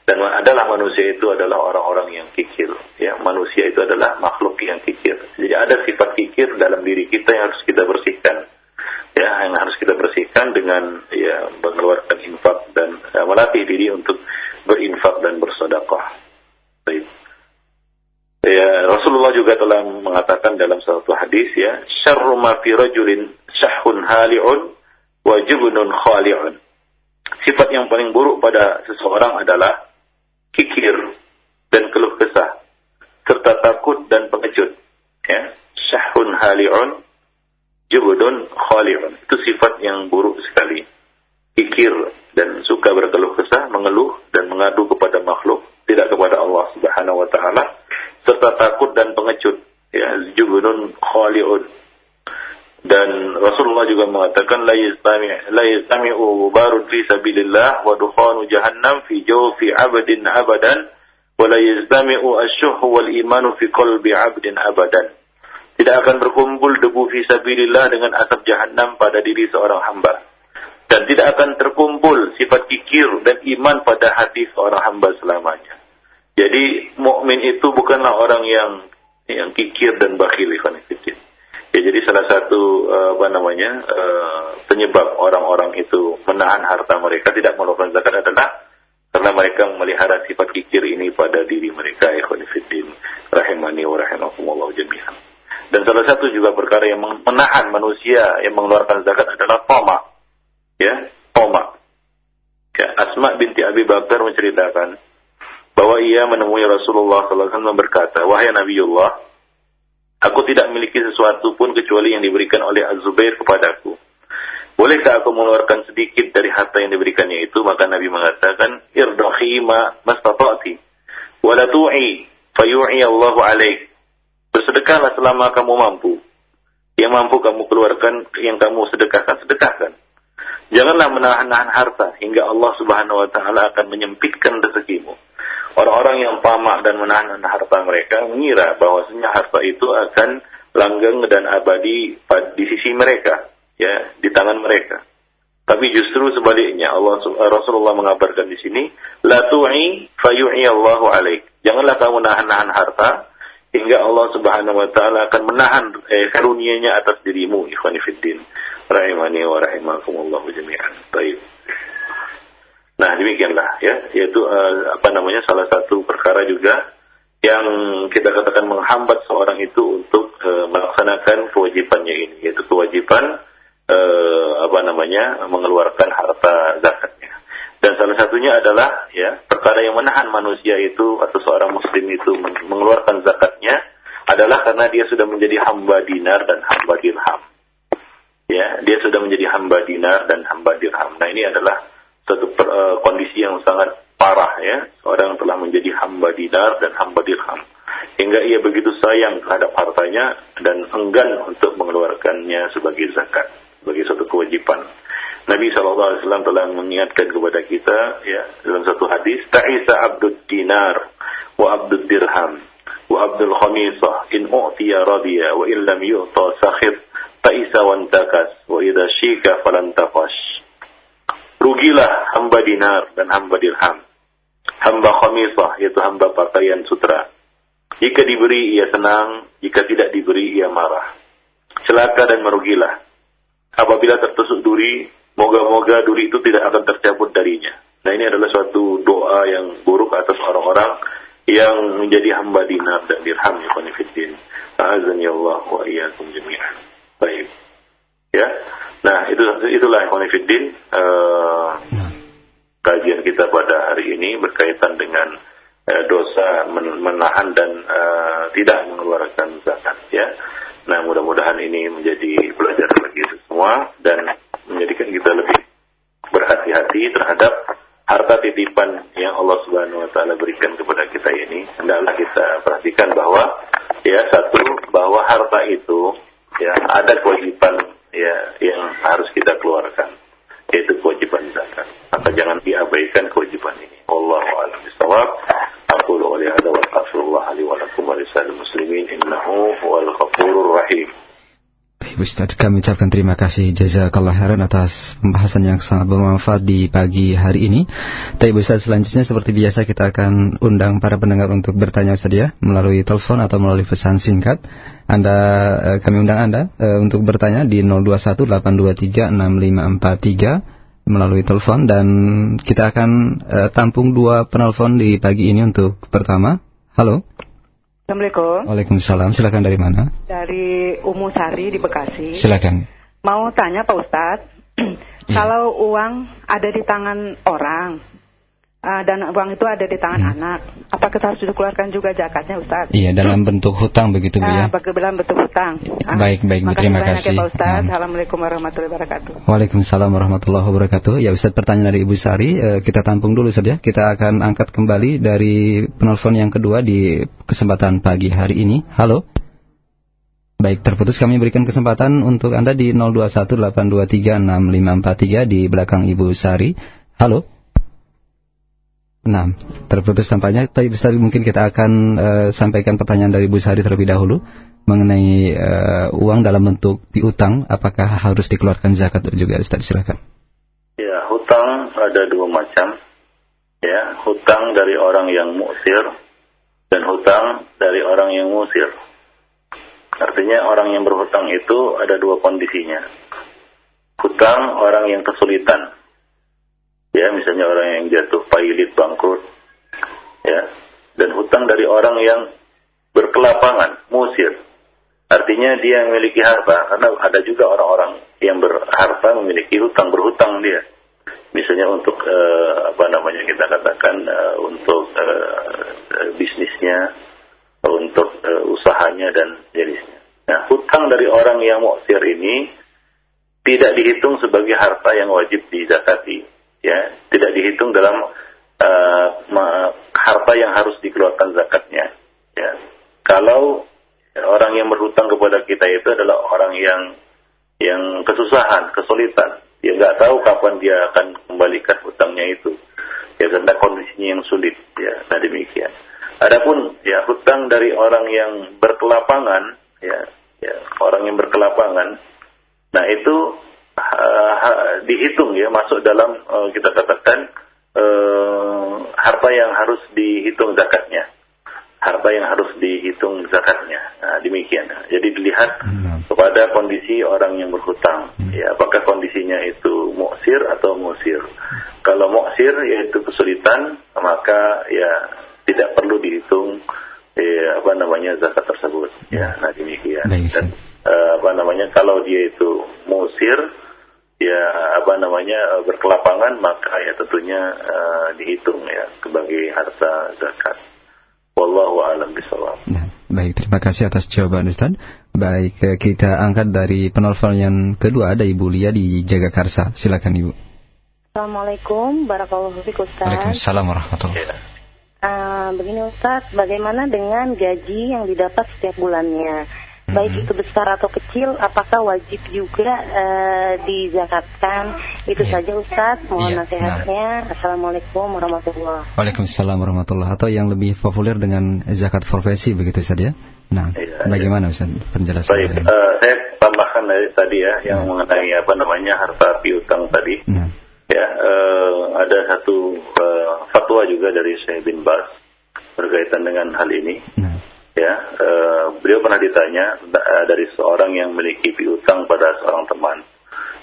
dan adalah manusia itu adalah orang-orang yang kikir ya. Manusia itu adalah makhluk yang kikir. Jadi ada sifat kikir dalam diri kita yang harus kita bersihkan ya. Yang harus kita bersihkan dengan ya mengeluarkan infak dan ya, melatih diri untuk berinfak dan bersedekah. Ya Rasulullah juga telah mengatakan dalam satu hadis ya syarru ma fi rajulin hali'un khali'un. Sifat yang paling buruk pada seseorang adalah kikir dan keluh kesah serta takut dan pengecut. Ya syahun hali'un jubudun khali'un. Itu sifat yang buruk sekali. Kikir dan suka berkeluh kesah mengeluh dan mengadu kepada makhluk tidak kepada Allah Subhanahu wa taala serta takut dan pengecut. Ya jubudun khali'un dan Rasulullah juga mengatakan la yastami la yastami'u barun fi sabilillah wa dukhanu jahannam fi jawfi 'abdin abadan wa la yastami'u asyuh wal imanu fi qalbi 'abdin abadan. Tidak akan berkumpul debu fi sabilillah dengan asap jahannam pada diri seorang hamba. Dan tidak akan terkumpul sifat kikir dan iman pada hati seorang hamba selamanya. Jadi mukmin itu bukanlah orang yang yang kikir dan bakhil ikhwan fillah Ya, jadi salah satu uh, apa namanya uh, penyebab orang-orang itu menahan harta mereka tidak mengeluarkan zakat adalah karena mereka memelihara sifat kikir ini pada diri mereka ikhwan rahimani wa rahimakumullah jami'an. Dan salah satu juga perkara yang menahan manusia yang mengeluarkan zakat adalah toma. Ya, toma. Ya, Asma binti Abi Bakar menceritakan bahwa ia menemui Rasulullah SAW berkata, Wahai Nabiullah, aku tidak memiliki sesuatu pun kecuali yang diberikan oleh Az-Zubair kepadaku. Bolehkah aku mengeluarkan sedikit dari harta yang diberikannya itu? Maka Nabi mengatakan, Irdahi ma mastata'ti, wala tu'i, fayu'i Allahu alaik. Bersedekahlah selama kamu mampu. Yang mampu kamu keluarkan, yang kamu sedekahkan, sedekahkan. Janganlah menahan-nahan harta hingga Allah Subhanahu wa taala akan menyempitkan rezekimu. Orang-orang yang pamak dan menahan harta mereka mengira bahwasanya harta itu akan langgeng dan abadi di sisi mereka, ya, di tangan mereka. Tapi justru sebaliknya Allah Rasulullah mengabarkan di sini, la tu'i fayu'i Allahu alaik. Janganlah kamu nahan-nahan harta hingga Allah Subhanahu wa taala akan menahan eh, karunia-Nya atas dirimu ikhwan fillah rahimani wa rahimakumullah jami'an baik nah demikianlah ya yaitu uh, apa namanya salah satu perkara juga yang kita katakan menghambat seorang itu untuk uh, melaksanakan kewajibannya ini yaitu kewajiban uh, apa namanya mengeluarkan harta zakatnya dan salah satunya adalah ya perkara yang menahan manusia itu atau seorang muslim itu mengeluarkan zakatnya adalah karena dia sudah menjadi hamba dinar dan hamba dirham. Ya, dia sudah menjadi hamba dinar dan hamba dirham. Nah, ini adalah satu per, uh, kondisi yang sangat parah ya. Seorang telah menjadi hamba dinar dan hamba dirham. Hingga ia begitu sayang terhadap hartanya dan enggan untuk mengeluarkannya sebagai zakat, sebagai satu kewajiban. Nabi SAW telah mengingatkan kepada kita ya dalam satu hadis, Ta'isa abdud dinar wa abdud dirham wa abdul khamisah in u'tiya radiya wa in lam yu'ta sakhir ta'isa wa takas wa idha shika falan tafash. Rugilah hamba dinar dan hamba dirham. Hamba khamisah yaitu hamba pakaian sutra. Jika diberi ia senang, jika tidak diberi ia marah. Celaka dan merugilah. Apabila tertusuk duri, Moga-moga duri itu tidak akan tercabut darinya. Nah ini adalah suatu doa yang buruk atas orang-orang yang menjadi hamba dinar dan dirham ya. Azani Allah wa iyyakum jami'an. Baik. Ya. Nah, itu itulah konfidin uh, kajian kita pada hari ini berkaitan dengan uh, dosa menahan dan uh, tidak mengeluarkan zakat ya. Nah, mudah-mudahan ini menjadi pelajaran bagi semua dan menjadikan kita lebih berhati-hati terhadap harta titipan yang Allah Subhanahu wa taala berikan kepada kita ini. Hendaklah kita perhatikan bahwa ya satu bahwa harta itu ya ada kewajiban ya yang harus kita keluarkan yaitu kewajiban zakat. Maka jangan diabaikan kewajiban ini. Allahu a'lam bishawab. Aku wa li hadza wa wa lakum wa muslimin innahu huwal ghafurur rahim. Ustaz, kami ucapkan terima kasih jazakallah khairan atas pembahasan yang sangat bermanfaat di pagi hari ini. Tapi Ustaz, selanjutnya seperti biasa kita akan undang para pendengar untuk bertanya Ustaz ya, melalui telepon atau melalui pesan singkat. Anda eh, kami undang Anda eh, untuk bertanya di 0218236543 melalui telepon dan kita akan eh, tampung dua penelpon di pagi ini untuk pertama. Halo. Assalamualaikum. Waalaikumsalam. Silakan dari mana? Dari Umu Sari di Bekasi. Silakan. Mau tanya Pak Ustadz, ya. kalau uang ada di tangan orang, uh, dan uang itu ada di tangan hmm. anak. Apakah kita harus dikeluarkan juga zakatnya, Ustaz? Iya, dalam bentuk hutang begitu, Bu ya? Uh, dalam bentuk hutang. Uh, baik, baik, Bu. Terima kasih. Ya, Pak Ustaz. Hmm. Assalamualaikum warahmatullahi wabarakatuh. Waalaikumsalam warahmatullahi wabarakatuh. Ya, Ustaz, pertanyaan dari Ibu Sari. Uh, kita tampung dulu saja. Kita akan angkat kembali dari penelpon yang kedua di kesempatan pagi hari ini. Halo. Baik, terputus kami berikan kesempatan untuk Anda di 0218236543 di belakang Ibu Sari. Halo. Nah, terputus tampaknya. Tapi bisa mungkin kita akan uh, sampaikan pertanyaan dari Bu Sari terlebih dahulu mengenai uh, uang dalam bentuk piutang, apakah harus dikeluarkan zakat juga? Ustaz, silakan. Ya, hutang ada dua macam. Ya, hutang dari orang yang musir dan hutang dari orang yang musir. Artinya orang yang berhutang itu ada dua kondisinya. Hutang orang yang kesulitan, ya misalnya orang yang jatuh pailit bangkrut ya dan hutang dari orang yang berkelapangan musir Artinya dia memiliki harta karena ada juga orang-orang yang berharta memiliki hutang berhutang dia. Misalnya untuk uh, apa namanya kita katakan uh, untuk uh, bisnisnya, untuk uh, usahanya dan jenisnya. Nah, hutang dari orang yang muksir ini tidak dihitung sebagai harta yang wajib dizakati, ya, tidak dihitung dalam uh, harta yang harus dikeluarkan zakatnya, ya. Kalau orang yang berhutang kepada kita itu adalah orang yang yang kesusahan, kesulitan, dia nggak tahu kapan dia akan kembalikan hutangnya itu. Ya karena kondisinya yang sulit. Ya, nah demikian. Adapun ya hutang dari orang yang berkelapangan, ya, ya orang yang berkelapangan, nah itu uh, dihitung ya masuk dalam uh, kita katakan uh, harta yang harus dihitung zakatnya harta yang harus dihitung zakatnya. Nah, demikian. Jadi dilihat hmm. kepada kondisi orang yang berhutang. Hmm. Ya, apakah kondisinya itu muksir atau musir. Kalau muksir yaitu kesulitan, maka ya tidak perlu dihitung ya, apa namanya zakat tersebut. Ya, nah demikian. Dan uh, apa namanya kalau dia itu musir ya apa namanya berkelapangan maka ya tentunya uh, dihitung ya sebagai harta zakat. Wallahu a'lam bishawab. Nah, baik, terima kasih atas jawaban Ustaz. Baik, eh, kita angkat dari penelpon yang kedua ada Ibu Lia di Jagakarsa. Silakan Ibu. Assalamualaikum warahmatullahi wabarakatuh Ustaz. Waalaikumsalam warahmatullahi wabarakatuh. Uh, begini Ustaz, bagaimana dengan gaji yang didapat setiap bulannya? Baik hmm. itu besar atau kecil, apakah wajib juga uh, dizakatkan? Itu yeah. saja Ustaz, mohon yeah. nasihatnya. Nah. Assalamualaikum warahmatullahi wabarakatuh. Waalaikumsalam warahmatullahi Atau yang lebih populer dengan zakat profesi begitu Ustaz ya? Nah, yeah, bagaimana Ustaz penjelasan? Baik, uh, saya tambahkan dari tadi ya, yang nah. mengenai apa namanya harta piutang tadi. Nah. Ya, uh, ada satu uh, fatwa juga dari Syekh bin Bas berkaitan dengan hal ini. Nah ya uh, beliau pernah ditanya uh, dari seorang yang memiliki piutang pada seorang teman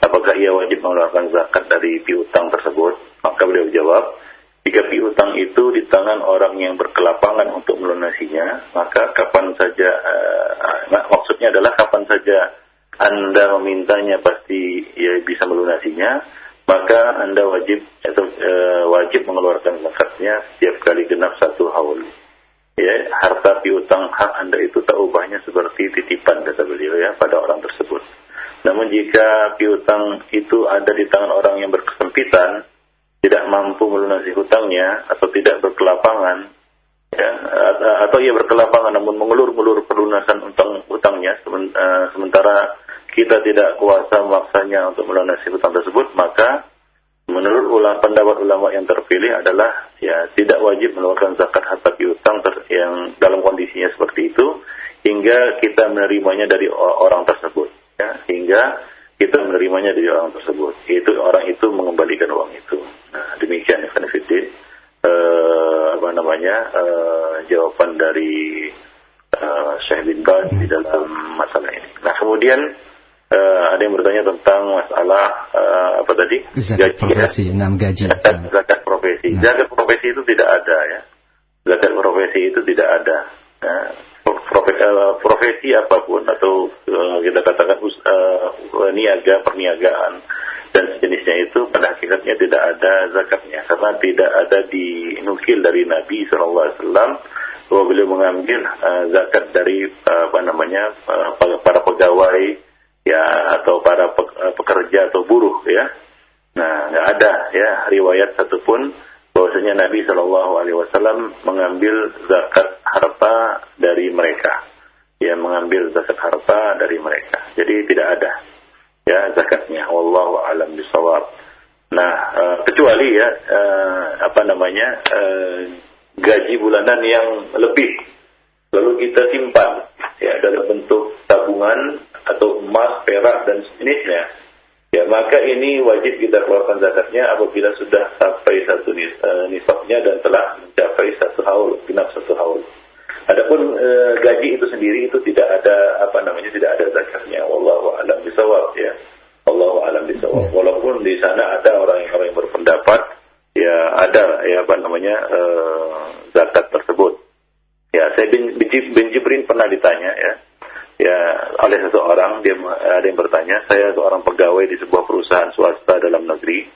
apakah ia wajib mengeluarkan zakat dari piutang tersebut? Maka beliau jawab jika piutang itu di tangan orang yang berkelapangan untuk melunasinya maka kapan saja uh, maksudnya adalah kapan saja anda memintanya pasti ia bisa melunasinya maka anda wajib atau uh, wajib mengeluarkan zakatnya setiap kali genap satu haul ya harta piutang hak anda itu tak ubahnya seperti titipan kata beliau ya pada orang tersebut. Namun jika piutang itu ada di tangan orang yang berkesempitan, tidak mampu melunasi hutangnya atau tidak berkelapangan, ya, atau ia berkelapangan namun mengulur-ulur pelunasan utang hutangnya eh, sementara kita tidak kuasa memaksanya untuk melunasi hutang tersebut, maka menurut ulama pendapat ulama yang terpilih adalah ya tidak wajib mengeluarkan zakat harta piutang yang dalam kondisinya seperti itu hingga kita menerimanya dari orang tersebut ya. Hingga kita menerimanya dari orang tersebut. Itu orang itu mengembalikan uang itu. Nah demikian Fiddin. Uh, apa namanya uh, jawaban dari uh, Syekh bin Baz di dalam masalah ini. Nah kemudian uh, ada yang bertanya tentang masalah uh, apa tadi zakat gaji, profesi, ya? enam gaji. Zakat, zakat profesi. Nah. Zakat profesi itu tidak ada ya. Zakat profesi itu tidak ada. Ya. Profesi, uh, profesi apa pun atau uh, kita katakan uh, niaga perniagaan dan sejenisnya itu pada hakikatnya tidak ada zakatnya karena tidak ada dinukil dari Nabi SAW bahwa beliau mengambil uh, zakat dari uh, apa namanya uh, para pegawai ya atau para eh, pekerja atau buruh ya. Nah, nggak ada ya riwayat satupun bahwasanya Nabi Shallallahu Alaihi Wasallam mengambil zakat harta dari mereka. Ya, mengambil zakat harta dari mereka. Jadi tidak ada ya zakatnya. Wallahu alam bisawab. Nah, uh, kecuali ya uh, apa namanya gaji bulanan yang lebih lalu kita simpan ya dalam bentuk tabungan atau emas, perak dan sejenisnya, ya maka ini wajib kita keluarkan zakatnya apabila sudah sampai satu uh, nisabnya dan telah mencapai satu haul, genap satu haul. Adapun e, gaji itu sendiri itu tidak ada apa namanya tidak ada zakatnya. Wallahu alam bisawab ya. Wallahu alam bisawab. Ya. Walaupun di sana ada orang-orang yang berpendapat ya ada ya apa namanya e, zakat tersebut. Ya, saya bin, bin Jibrin pernah ditanya ya ya oleh seseorang dia ada yang bertanya, saya seorang pegawai di sebuah perusahaan swasta dalam negeri.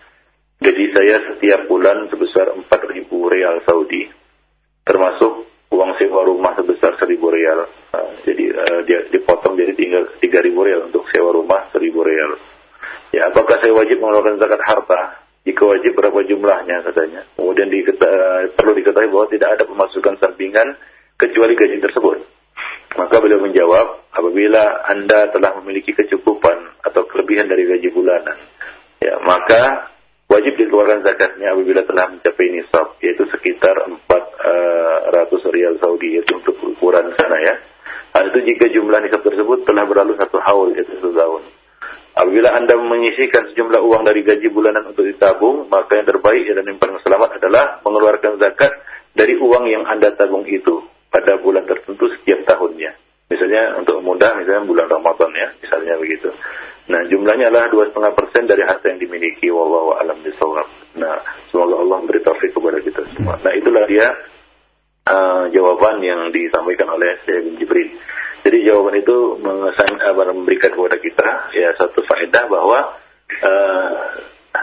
Gaji saya setiap bulan sebesar 4.000 real Saudi, termasuk uang sewa rumah sebesar 1.000 real. Uh, jadi uh, dia dipotong jadi tinggal 3.000 real untuk sewa rumah 1.000 real. Ya, apakah saya wajib mengeluarkan zakat harta? Jika wajib berapa jumlahnya katanya. Kemudian diketa, perlu diketahui bahwa tidak ada pemasukan sampingan kecuali gaji tersebut. Maka beliau menjawab, apabila Anda telah memiliki kecukupan atau kelebihan dari gaji bulanan, ya maka wajib dikeluarkan zakatnya apabila telah mencapai nisab, yaitu sekitar 400 uh, rial Saudi, yaitu untuk ukuran sana ya. Hal itu jika jumlah nisab tersebut telah berlalu satu haul, yaitu satu tahun. Apabila Anda menyisihkan sejumlah uang dari gaji bulanan untuk ditabung, maka yang terbaik dan yang paling selamat adalah mengeluarkan zakat dari uang yang Anda tabung itu pada bulan tertentu setiap tahunnya. Misalnya untuk mudah, misalnya bulan Ramadan ya, misalnya begitu. Nah jumlahnya adalah dua setengah persen dari harta yang dimiliki. Wallahu alam bisawab. Nah semoga Allah memberi taufik kepada kita semua. Nah itulah dia uh, jawaban yang disampaikan oleh Syekh bin Jibril. Jadi jawaban itu memberikan kepada kita ya satu faedah bahwa uh,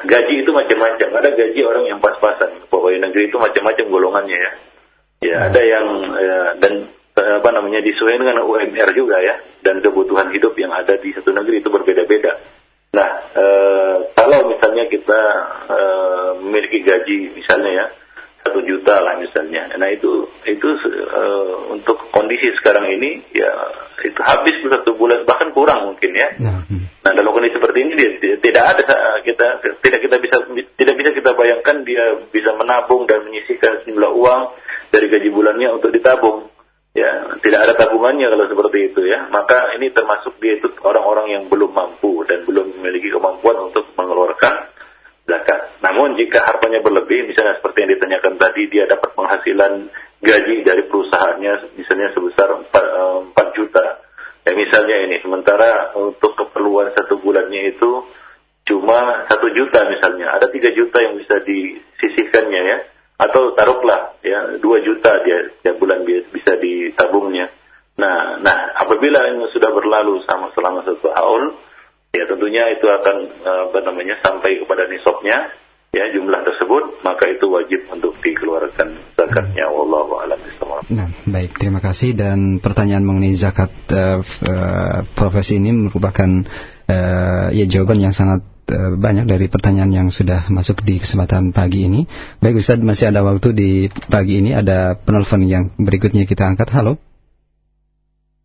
gaji itu macam-macam. Ada gaji orang yang pas-pasan. Pegawai negeri itu macam-macam golongannya ya. Ya ada yang ya, dan apa namanya disesuaikan dengan UMR juga ya dan kebutuhan hidup yang ada di satu negeri itu berbeda-beda. Nah e, kalau misalnya kita e, memiliki gaji misalnya ya satu juta lah misalnya. Nah itu itu uh, untuk kondisi sekarang ini ya itu habis satu bulan bahkan kurang mungkin ya. Nah, hmm. nah dalam kondisi seperti ini dia, tidak ada kita tidak kita bisa tidak bisa kita bayangkan dia bisa menabung dan menyisihkan sejumlah uang dari gaji bulannya untuk ditabung. Ya, tidak ada tabungannya kalau seperti itu ya. Maka ini termasuk dia itu orang-orang yang belum mampu dan belum memiliki kemampuan untuk mengeluarkan zakat. Namun jika hartanya berlebih, misalnya seperti yang ditanyakan tadi, dia dapat penghasilan gaji dari perusahaannya misalnya sebesar 4, 4 eh, juta. Ya misalnya ini, sementara untuk keperluan satu bulannya itu cuma satu juta misalnya, ada tiga juta yang bisa disisihkannya ya, atau taruhlah ya dua juta dia setiap bulan bisa ditabungnya. Nah, nah apabila ini sudah berlalu sama selama satu tahun, ya tentunya itu akan eh, apa namanya sampai kepada nisabnya ya jumlah tersebut maka itu wajib untuk dikeluarkan zakatnya. Wallahu a'lam Nah, baik terima kasih. Dan pertanyaan mengenai zakat uh, uh, profesi ini merupakan uh, ya jawaban yang sangat uh, banyak dari pertanyaan yang sudah masuk di kesempatan pagi ini. Baik Ustaz, masih ada waktu di pagi ini ada penelpon yang berikutnya kita angkat. Halo.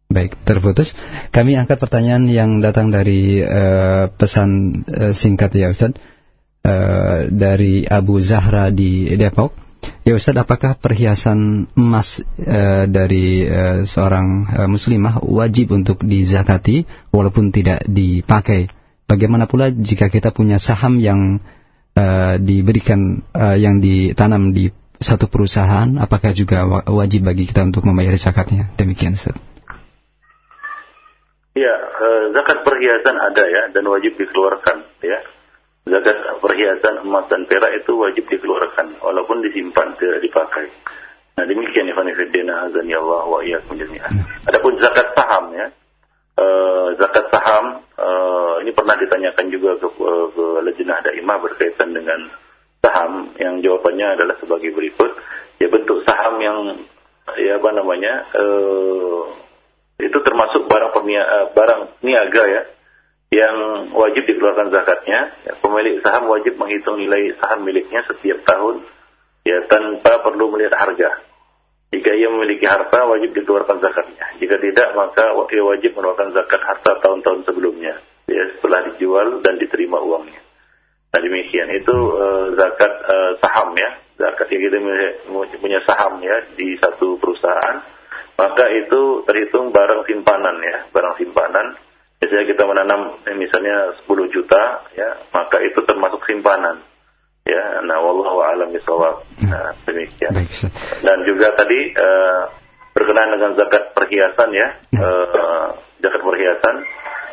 Baik, terputus. Kami angkat pertanyaan yang datang dari uh, pesan uh, singkat ya Ustaz. Uh, dari Abu Zahra di Depok. Ya Ustaz, apakah perhiasan emas uh, dari uh, seorang uh, muslimah wajib untuk dizakati walaupun tidak dipakai? Bagaimana pula jika kita punya saham yang uh, diberikan uh, yang ditanam di satu perusahaan, apakah juga wajib bagi kita untuk membayar zakatnya? Demikian Ustaz. Ya, zakat perhiasan ada ya dan wajib dikeluarkan ya. Zakat perhiasan emas dan perak itu wajib dikeluarkan walaupun disimpan tidak dipakai. Nah demikian Ikhwan Fiddina azan ya Allah wa iyyakum jami'an. Adapun zakat saham ya. Uh, zakat saham uh, ini pernah ditanyakan juga ke, uh, ke Lejnah Daimah berkaitan dengan saham yang jawabannya adalah sebagai berikut. Ya bentuk saham yang ya apa namanya uh, itu termasuk barang pernia, uh, barang niaga ya yang wajib dikeluarkan zakatnya. Ya, pemilik saham wajib menghitung nilai saham miliknya setiap tahun ya tanpa perlu melihat harga. Jika ia memiliki harta wajib dikeluarkan zakatnya. Jika tidak maka ia wajib mengeluarkan zakat harta tahun-tahun sebelumnya ya setelah dijual dan diterima uangnya. Nah demikian itu uh, zakat uh, saham ya. Zakat yang kita punya saham ya di satu perusahaan maka itu terhitung barang simpanan ya, barang simpanan. Biasanya kita menanam misalnya 10 juta ya, maka itu termasuk simpanan. Ya, nah wallahu a'lam bishawab. Nah, demikian. Dan juga tadi uh, berkenaan dengan zakat perhiasan ya, uh, zakat perhiasan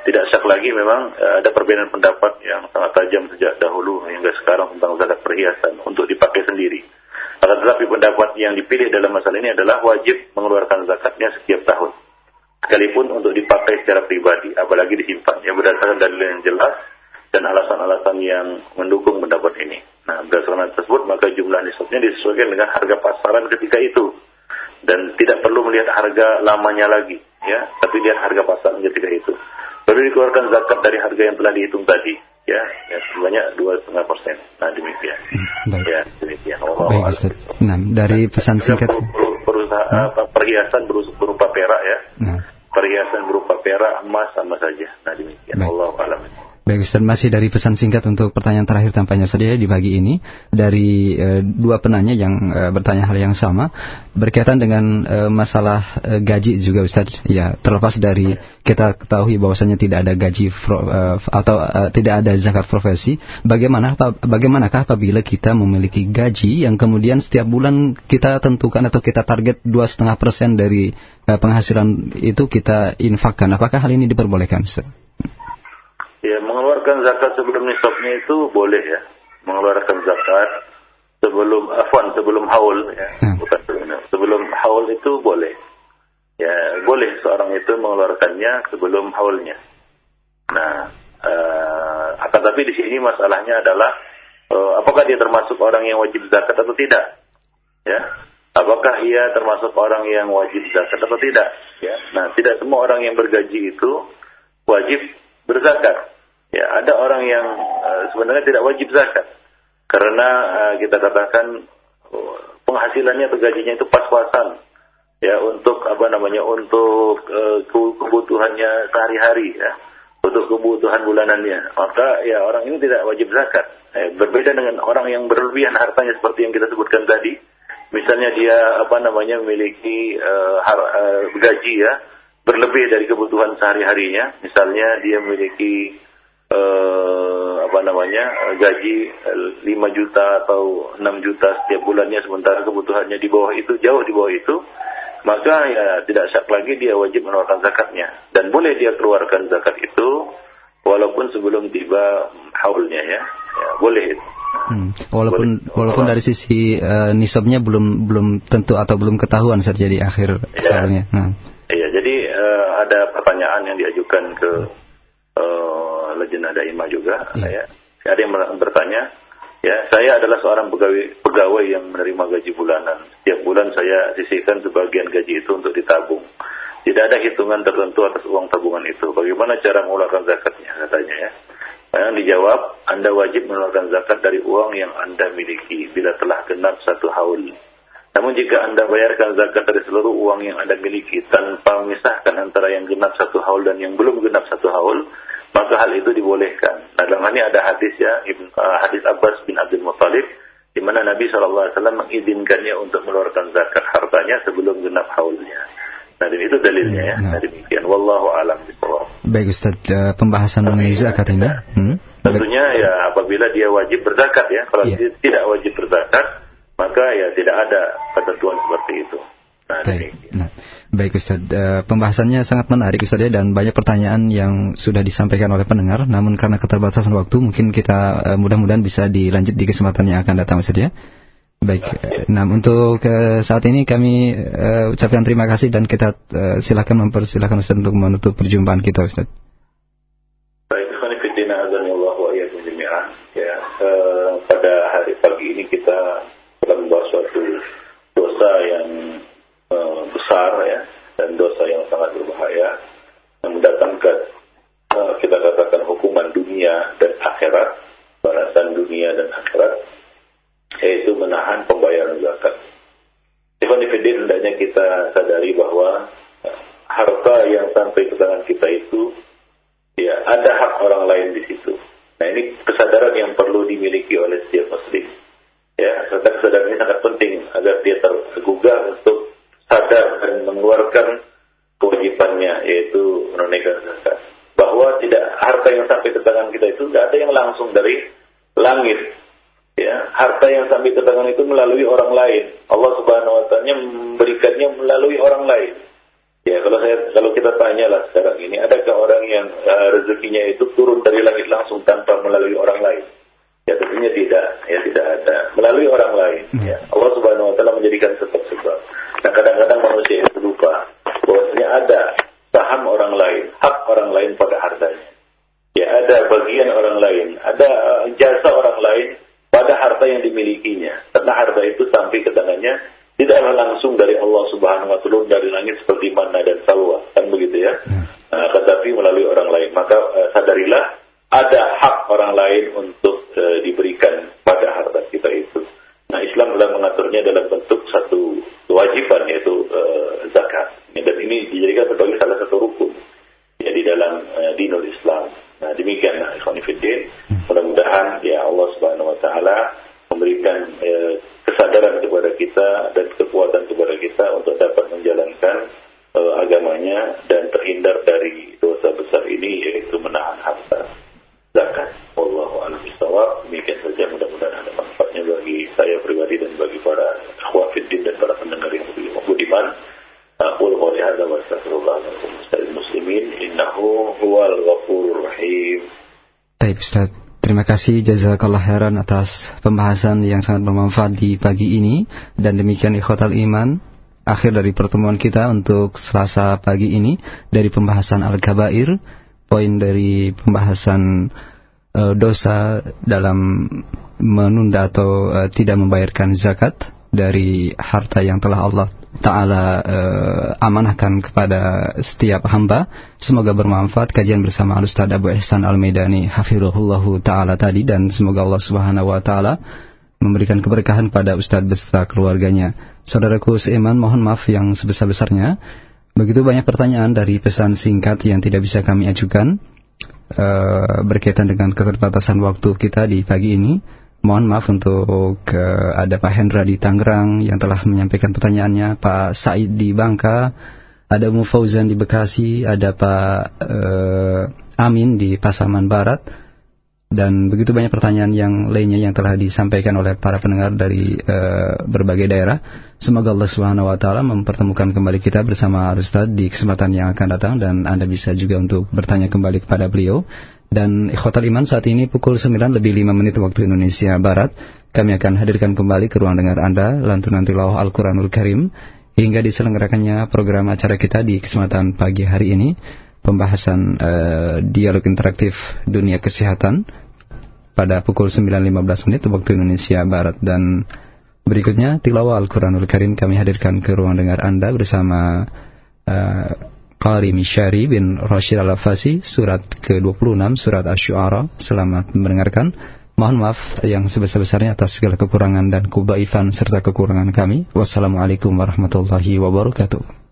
tidak syak lagi memang uh, ada perbedaan pendapat yang sangat tajam sejak dahulu hingga sekarang tentang zakat perhiasan untuk dipakai sendiri. Akan tetapi pendapat yang dipilih dalam masalah ini adalah wajib mengeluarkan zakatnya setiap tahun. sekalipun untuk dipakai secara pribadi, apalagi disimpan ya berdasarkan dalil yang jelas dan alasan-alasan yang mendukung pendapat ini. Nah, berdasarkan hal tersebut maka jumlah nisabnya disesuaikan dengan harga pasaran ketika itu dan tidak perlu melihat harga lamanya lagi ya, tapi lihat harga pasaran ketika itu. Baru dikeluarkan zakat dari harga yang telah dihitung tadi ya, ya sebanyak dua setengah persen. Nah demikian. Hmm, baik. Ya demikian. Allah Baik Ustaz. Nah, dari pesan singkat. Berusaha apa, perhiasan berupa, berupa perak ya. Nah, Perhiasan berupa perak, emas sama saja. Nah demikian. Baik. Allah alam. Baik Ustaz, masih dari pesan singkat untuk pertanyaan terakhir tampaknya saja di pagi ini dari eh, dua penanya yang eh, bertanya hal yang sama berkaitan dengan eh, masalah eh, gaji juga Ustaz. Ya, terlepas dari kita ketahui bahwasanya tidak ada gaji fro- eh, atau eh, tidak ada zakat profesi, bagaimana bagaimanakah apabila kita memiliki gaji yang kemudian setiap bulan kita tentukan atau kita target dua setengah persen dari eh, penghasilan itu kita infakkan, apakah hal ini diperbolehkan Ustaz? Ya, mengeluarkan zakat sebelum nisabnya itu boleh ya. Mengeluarkan zakat sebelum afwan sebelum haul ya. Hmm. Bukan sebelum sebelum haul itu boleh. Ya, boleh seorang itu mengeluarkannya sebelum haulnya. Nah, eh, akan tapi di sini masalahnya adalah eh, apakah dia termasuk orang yang wajib zakat atau tidak? Ya. Apakah ia termasuk orang yang wajib zakat atau tidak? Ya. Nah, tidak semua orang yang bergaji itu wajib berzakat. Ya, ada orang yang eh, sebenarnya tidak wajib zakat. Karena eh, kita katakan oh, penghasilannya atau gajinya itu pas-pasan. Ya untuk apa namanya untuk ke- kebutuhannya sehari-hari ya. Untuk kebutuhan bulanannya. Maka ya orang ini tidak wajib zakat. Eh, berbeda dengan orang yang berlebihan hartanya seperti yang kita sebutkan tadi. Misalnya dia apa namanya memiliki eh, har- eh, gaji ya berlebih dari kebutuhan sehari-harinya. Misalnya dia memiliki eh, apa namanya eh, gaji eh, 5 juta atau 6 juta setiap bulannya sementara kebutuhannya di bawah itu jauh di bawah itu maka ya tidak syak lagi dia wajib mengeluarkan zakatnya. Dan boleh dia keluarkan zakat itu walaupun sebelum tiba haulnya ya, ya boleh. Hmm, Walaupun Boleh. walaupun dari sisi eh, nisabnya belum belum tentu atau belum ketahuan saat jadi akhir Ya. Nah, Iya, jadi eh, ada pertanyaan yang diajukan ke eh, Lejena Daimah juga, Iya. ya. Ada yang ber- bertanya, ya, saya adalah seorang pegawai pegawai yang menerima gaji bulanan. Setiap bulan saya sisihkan sebagian gaji itu untuk ditabung. Tidak ada hitungan tertentu atas uang tabungan itu. Bagaimana cara mengeluarkan zakatnya katanya ya? Yang dijawab, Anda wajib mengeluarkan zakat dari uang yang Anda miliki bila telah genap satu haul. Namun jika Anda bayarkan zakat dari seluruh uang yang Anda miliki tanpa memisahkan antara yang genap satu haul dan yang belum genap satu haul, maka hal itu dibolehkan. Nah, dalam hal ini ada hadis ya, uh, hadis Abbas bin Abdul Muttalib, di mana Nabi SAW mengizinkannya untuk mengeluarkan zakat hartanya sebelum genap haulnya. Nah, dan itu dalilnya ya. Nah. Nah, demikian. Wallahu a'lam bishawab. baik Ustaz, eh, pembahasan mengenai zakat ini. Hmm? Baik. Tentunya ya apabila dia wajib berzakat ya. Kalau Iya. dia tidak wajib berzakat, maka ya tidak ada ketentuan seperti itu. Baik. Nah, baik Ustaz, Eh, pembahasannya sangat menarik Ustaz ya dan banyak pertanyaan yang sudah disampaikan oleh pendengar. Namun karena keterbatasan waktu, mungkin kita eh, mudah-mudahan bisa dilanjut di kesempatan yang akan datang Ustaz ya. Baik. Nah, untuk eh, saat ini kami eh, ucapkan terima kasih dan kita eh, silakan mempersilahkan Ustaz untuk menutup perjumpaan kita Ustaz. Baik, ikhwan fillah azanillahu wa iyyakum jami'an. Ya, eh, pada hari pagi ini kita telah membahas suatu dosa yang eh, besar ya dan dosa yang sangat berbahaya yang mendatangkan eh, kita katakan hukuman dunia dan akhirat, balasan dunia dan akhirat yaitu menahan pembayaran zakat. Ikhwan hendaknya kita sadari bahwa eh, harta yang sampai ke tangan kita itu Ya, ada hak orang lain di situ. Nah, ini kesadaran yang perlu dimiliki oleh setiap muslim. Ya, kesadaran ini sangat penting agar dia tergugah untuk sadar dan mengeluarkan kewajibannya yaitu menunaikan zakat. Bahwa tidak harta yang sampai ke tangan kita itu tidak ada yang langsung dari langit. Ya, harta yang sampai ke tangan itu melalui orang lain. Allah Subhanahu wa taala memberikannya melalui orang lain. Ya kalau saya kalau kita tanyalah sekarang ini, adakah orang yang uh, rezekinya itu turun dari langit langsung tanpa melalui orang lain? Ya tentunya tidak, ya tidak ada. Melalui orang lain. Hmm. Ya. Allah Subhanahu Wa Taala menjadikan sebab-sebab. Nah kadang-kadang manusia itu lupa bahwasanya ada saham orang lain, hak orang lain pada hartanya. Ya ada bagian orang lain, ada uh, jasa orang lain pada harta yang dimilikinya. Karena harta itu sampai ke tangannya tidaklah langsung dari Allah Subhanahu wa taala dari langit seperti mana dan salwa, kan begitu ya. Uh, tetapi melalui orang lain. Maka uh, sadarilah ada hak orang lain untuk uh, diberikan pada harta kita itu. Nah, Islam telah mengaturnya dalam bentuk satu kewajiban yaitu uh, zakat. Dan ini dijadikan sebagai salah satu rukun ya di dalam uh, dinul Islam. Nah, demikian nah, Ikhwanifiddin. Mudah-mudahan ya Allah Subhanahu wa taala memberikan uh, kesadaran kepada kita dan kekuatan kepada kita untuk dapat menjalankan agamanya dan terhindar dari dosa besar ini yaitu menahan harta zakat. Wallahu a'lam bishawab. Demikian saja mudah-mudahan ada manfaatnya bagi saya pribadi dan bagi para akhwafiddin dan para pendengar yang budiman. Aqul qawli hadza wa astaghfirullah lakum muslimin innahu huwal ghafurur rahim. Baik Ustaz. Terima kasih jazakallah khairan atas pembahasan yang sangat bermanfaat di pagi ini dan demikian ikhwatal iman akhir dari pertemuan kita untuk Selasa pagi ini dari pembahasan al-kabair poin dari pembahasan uh, dosa dalam menunda atau uh, tidak membayarkan zakat dari harta yang telah Allah Ta'ala uh, amanahkan kepada setiap hamba. Semoga bermanfaat kajian bersama Al-Ustaz Abu Ihsan Al-Maidani Hafirullahu Ta'ala tadi dan semoga Allah Subhanahu Wa Ta'ala memberikan keberkahan pada Ustaz beserta keluarganya. Saudaraku seiman mohon maaf yang sebesar-besarnya. Begitu banyak pertanyaan dari pesan singkat yang tidak bisa kami ajukan uh, berkaitan dengan keterbatasan waktu kita di pagi ini. Mohon maaf untuk uh, ada Pak Hendra di Tangerang yang telah menyampaikan pertanyaannya, Pak Said di Bangka, ada Mu Fauzan di Bekasi, ada Pak uh, Amin di Pasaman Barat, dan begitu banyak pertanyaan yang lainnya yang telah disampaikan oleh para pendengar dari uh, berbagai daerah. Semoga Allah Subhanahu wa taala mempertemukan kembali kita bersama Ustaz di kesempatan yang akan datang dan Anda bisa juga untuk bertanya kembali kepada beliau. Dan ikhwatal iman saat ini pukul 9 lebih 5 menit waktu Indonesia Barat. Kami akan hadirkan kembali ke ruang dengar Anda lantunan tilawah Al-Quranul Karim hingga diselenggarakannya program acara kita di kesempatan pagi hari ini pembahasan uh, dialog interaktif dunia kesehatan pada pukul 9.15 menit waktu Indonesia Barat dan berikutnya tilawah Al-Quranul Karim kami hadirkan ke ruang dengar Anda bersama uh, Qari Mishari bin Rashid Al-Afasi surat ke-26 surat Asy-Syu'ara. Selamat mendengarkan. Mohon maaf yang sebesar-besarnya atas segala kekurangan dan kebaifan serta kekurangan kami. Wassalamualaikum warahmatullahi wabarakatuh.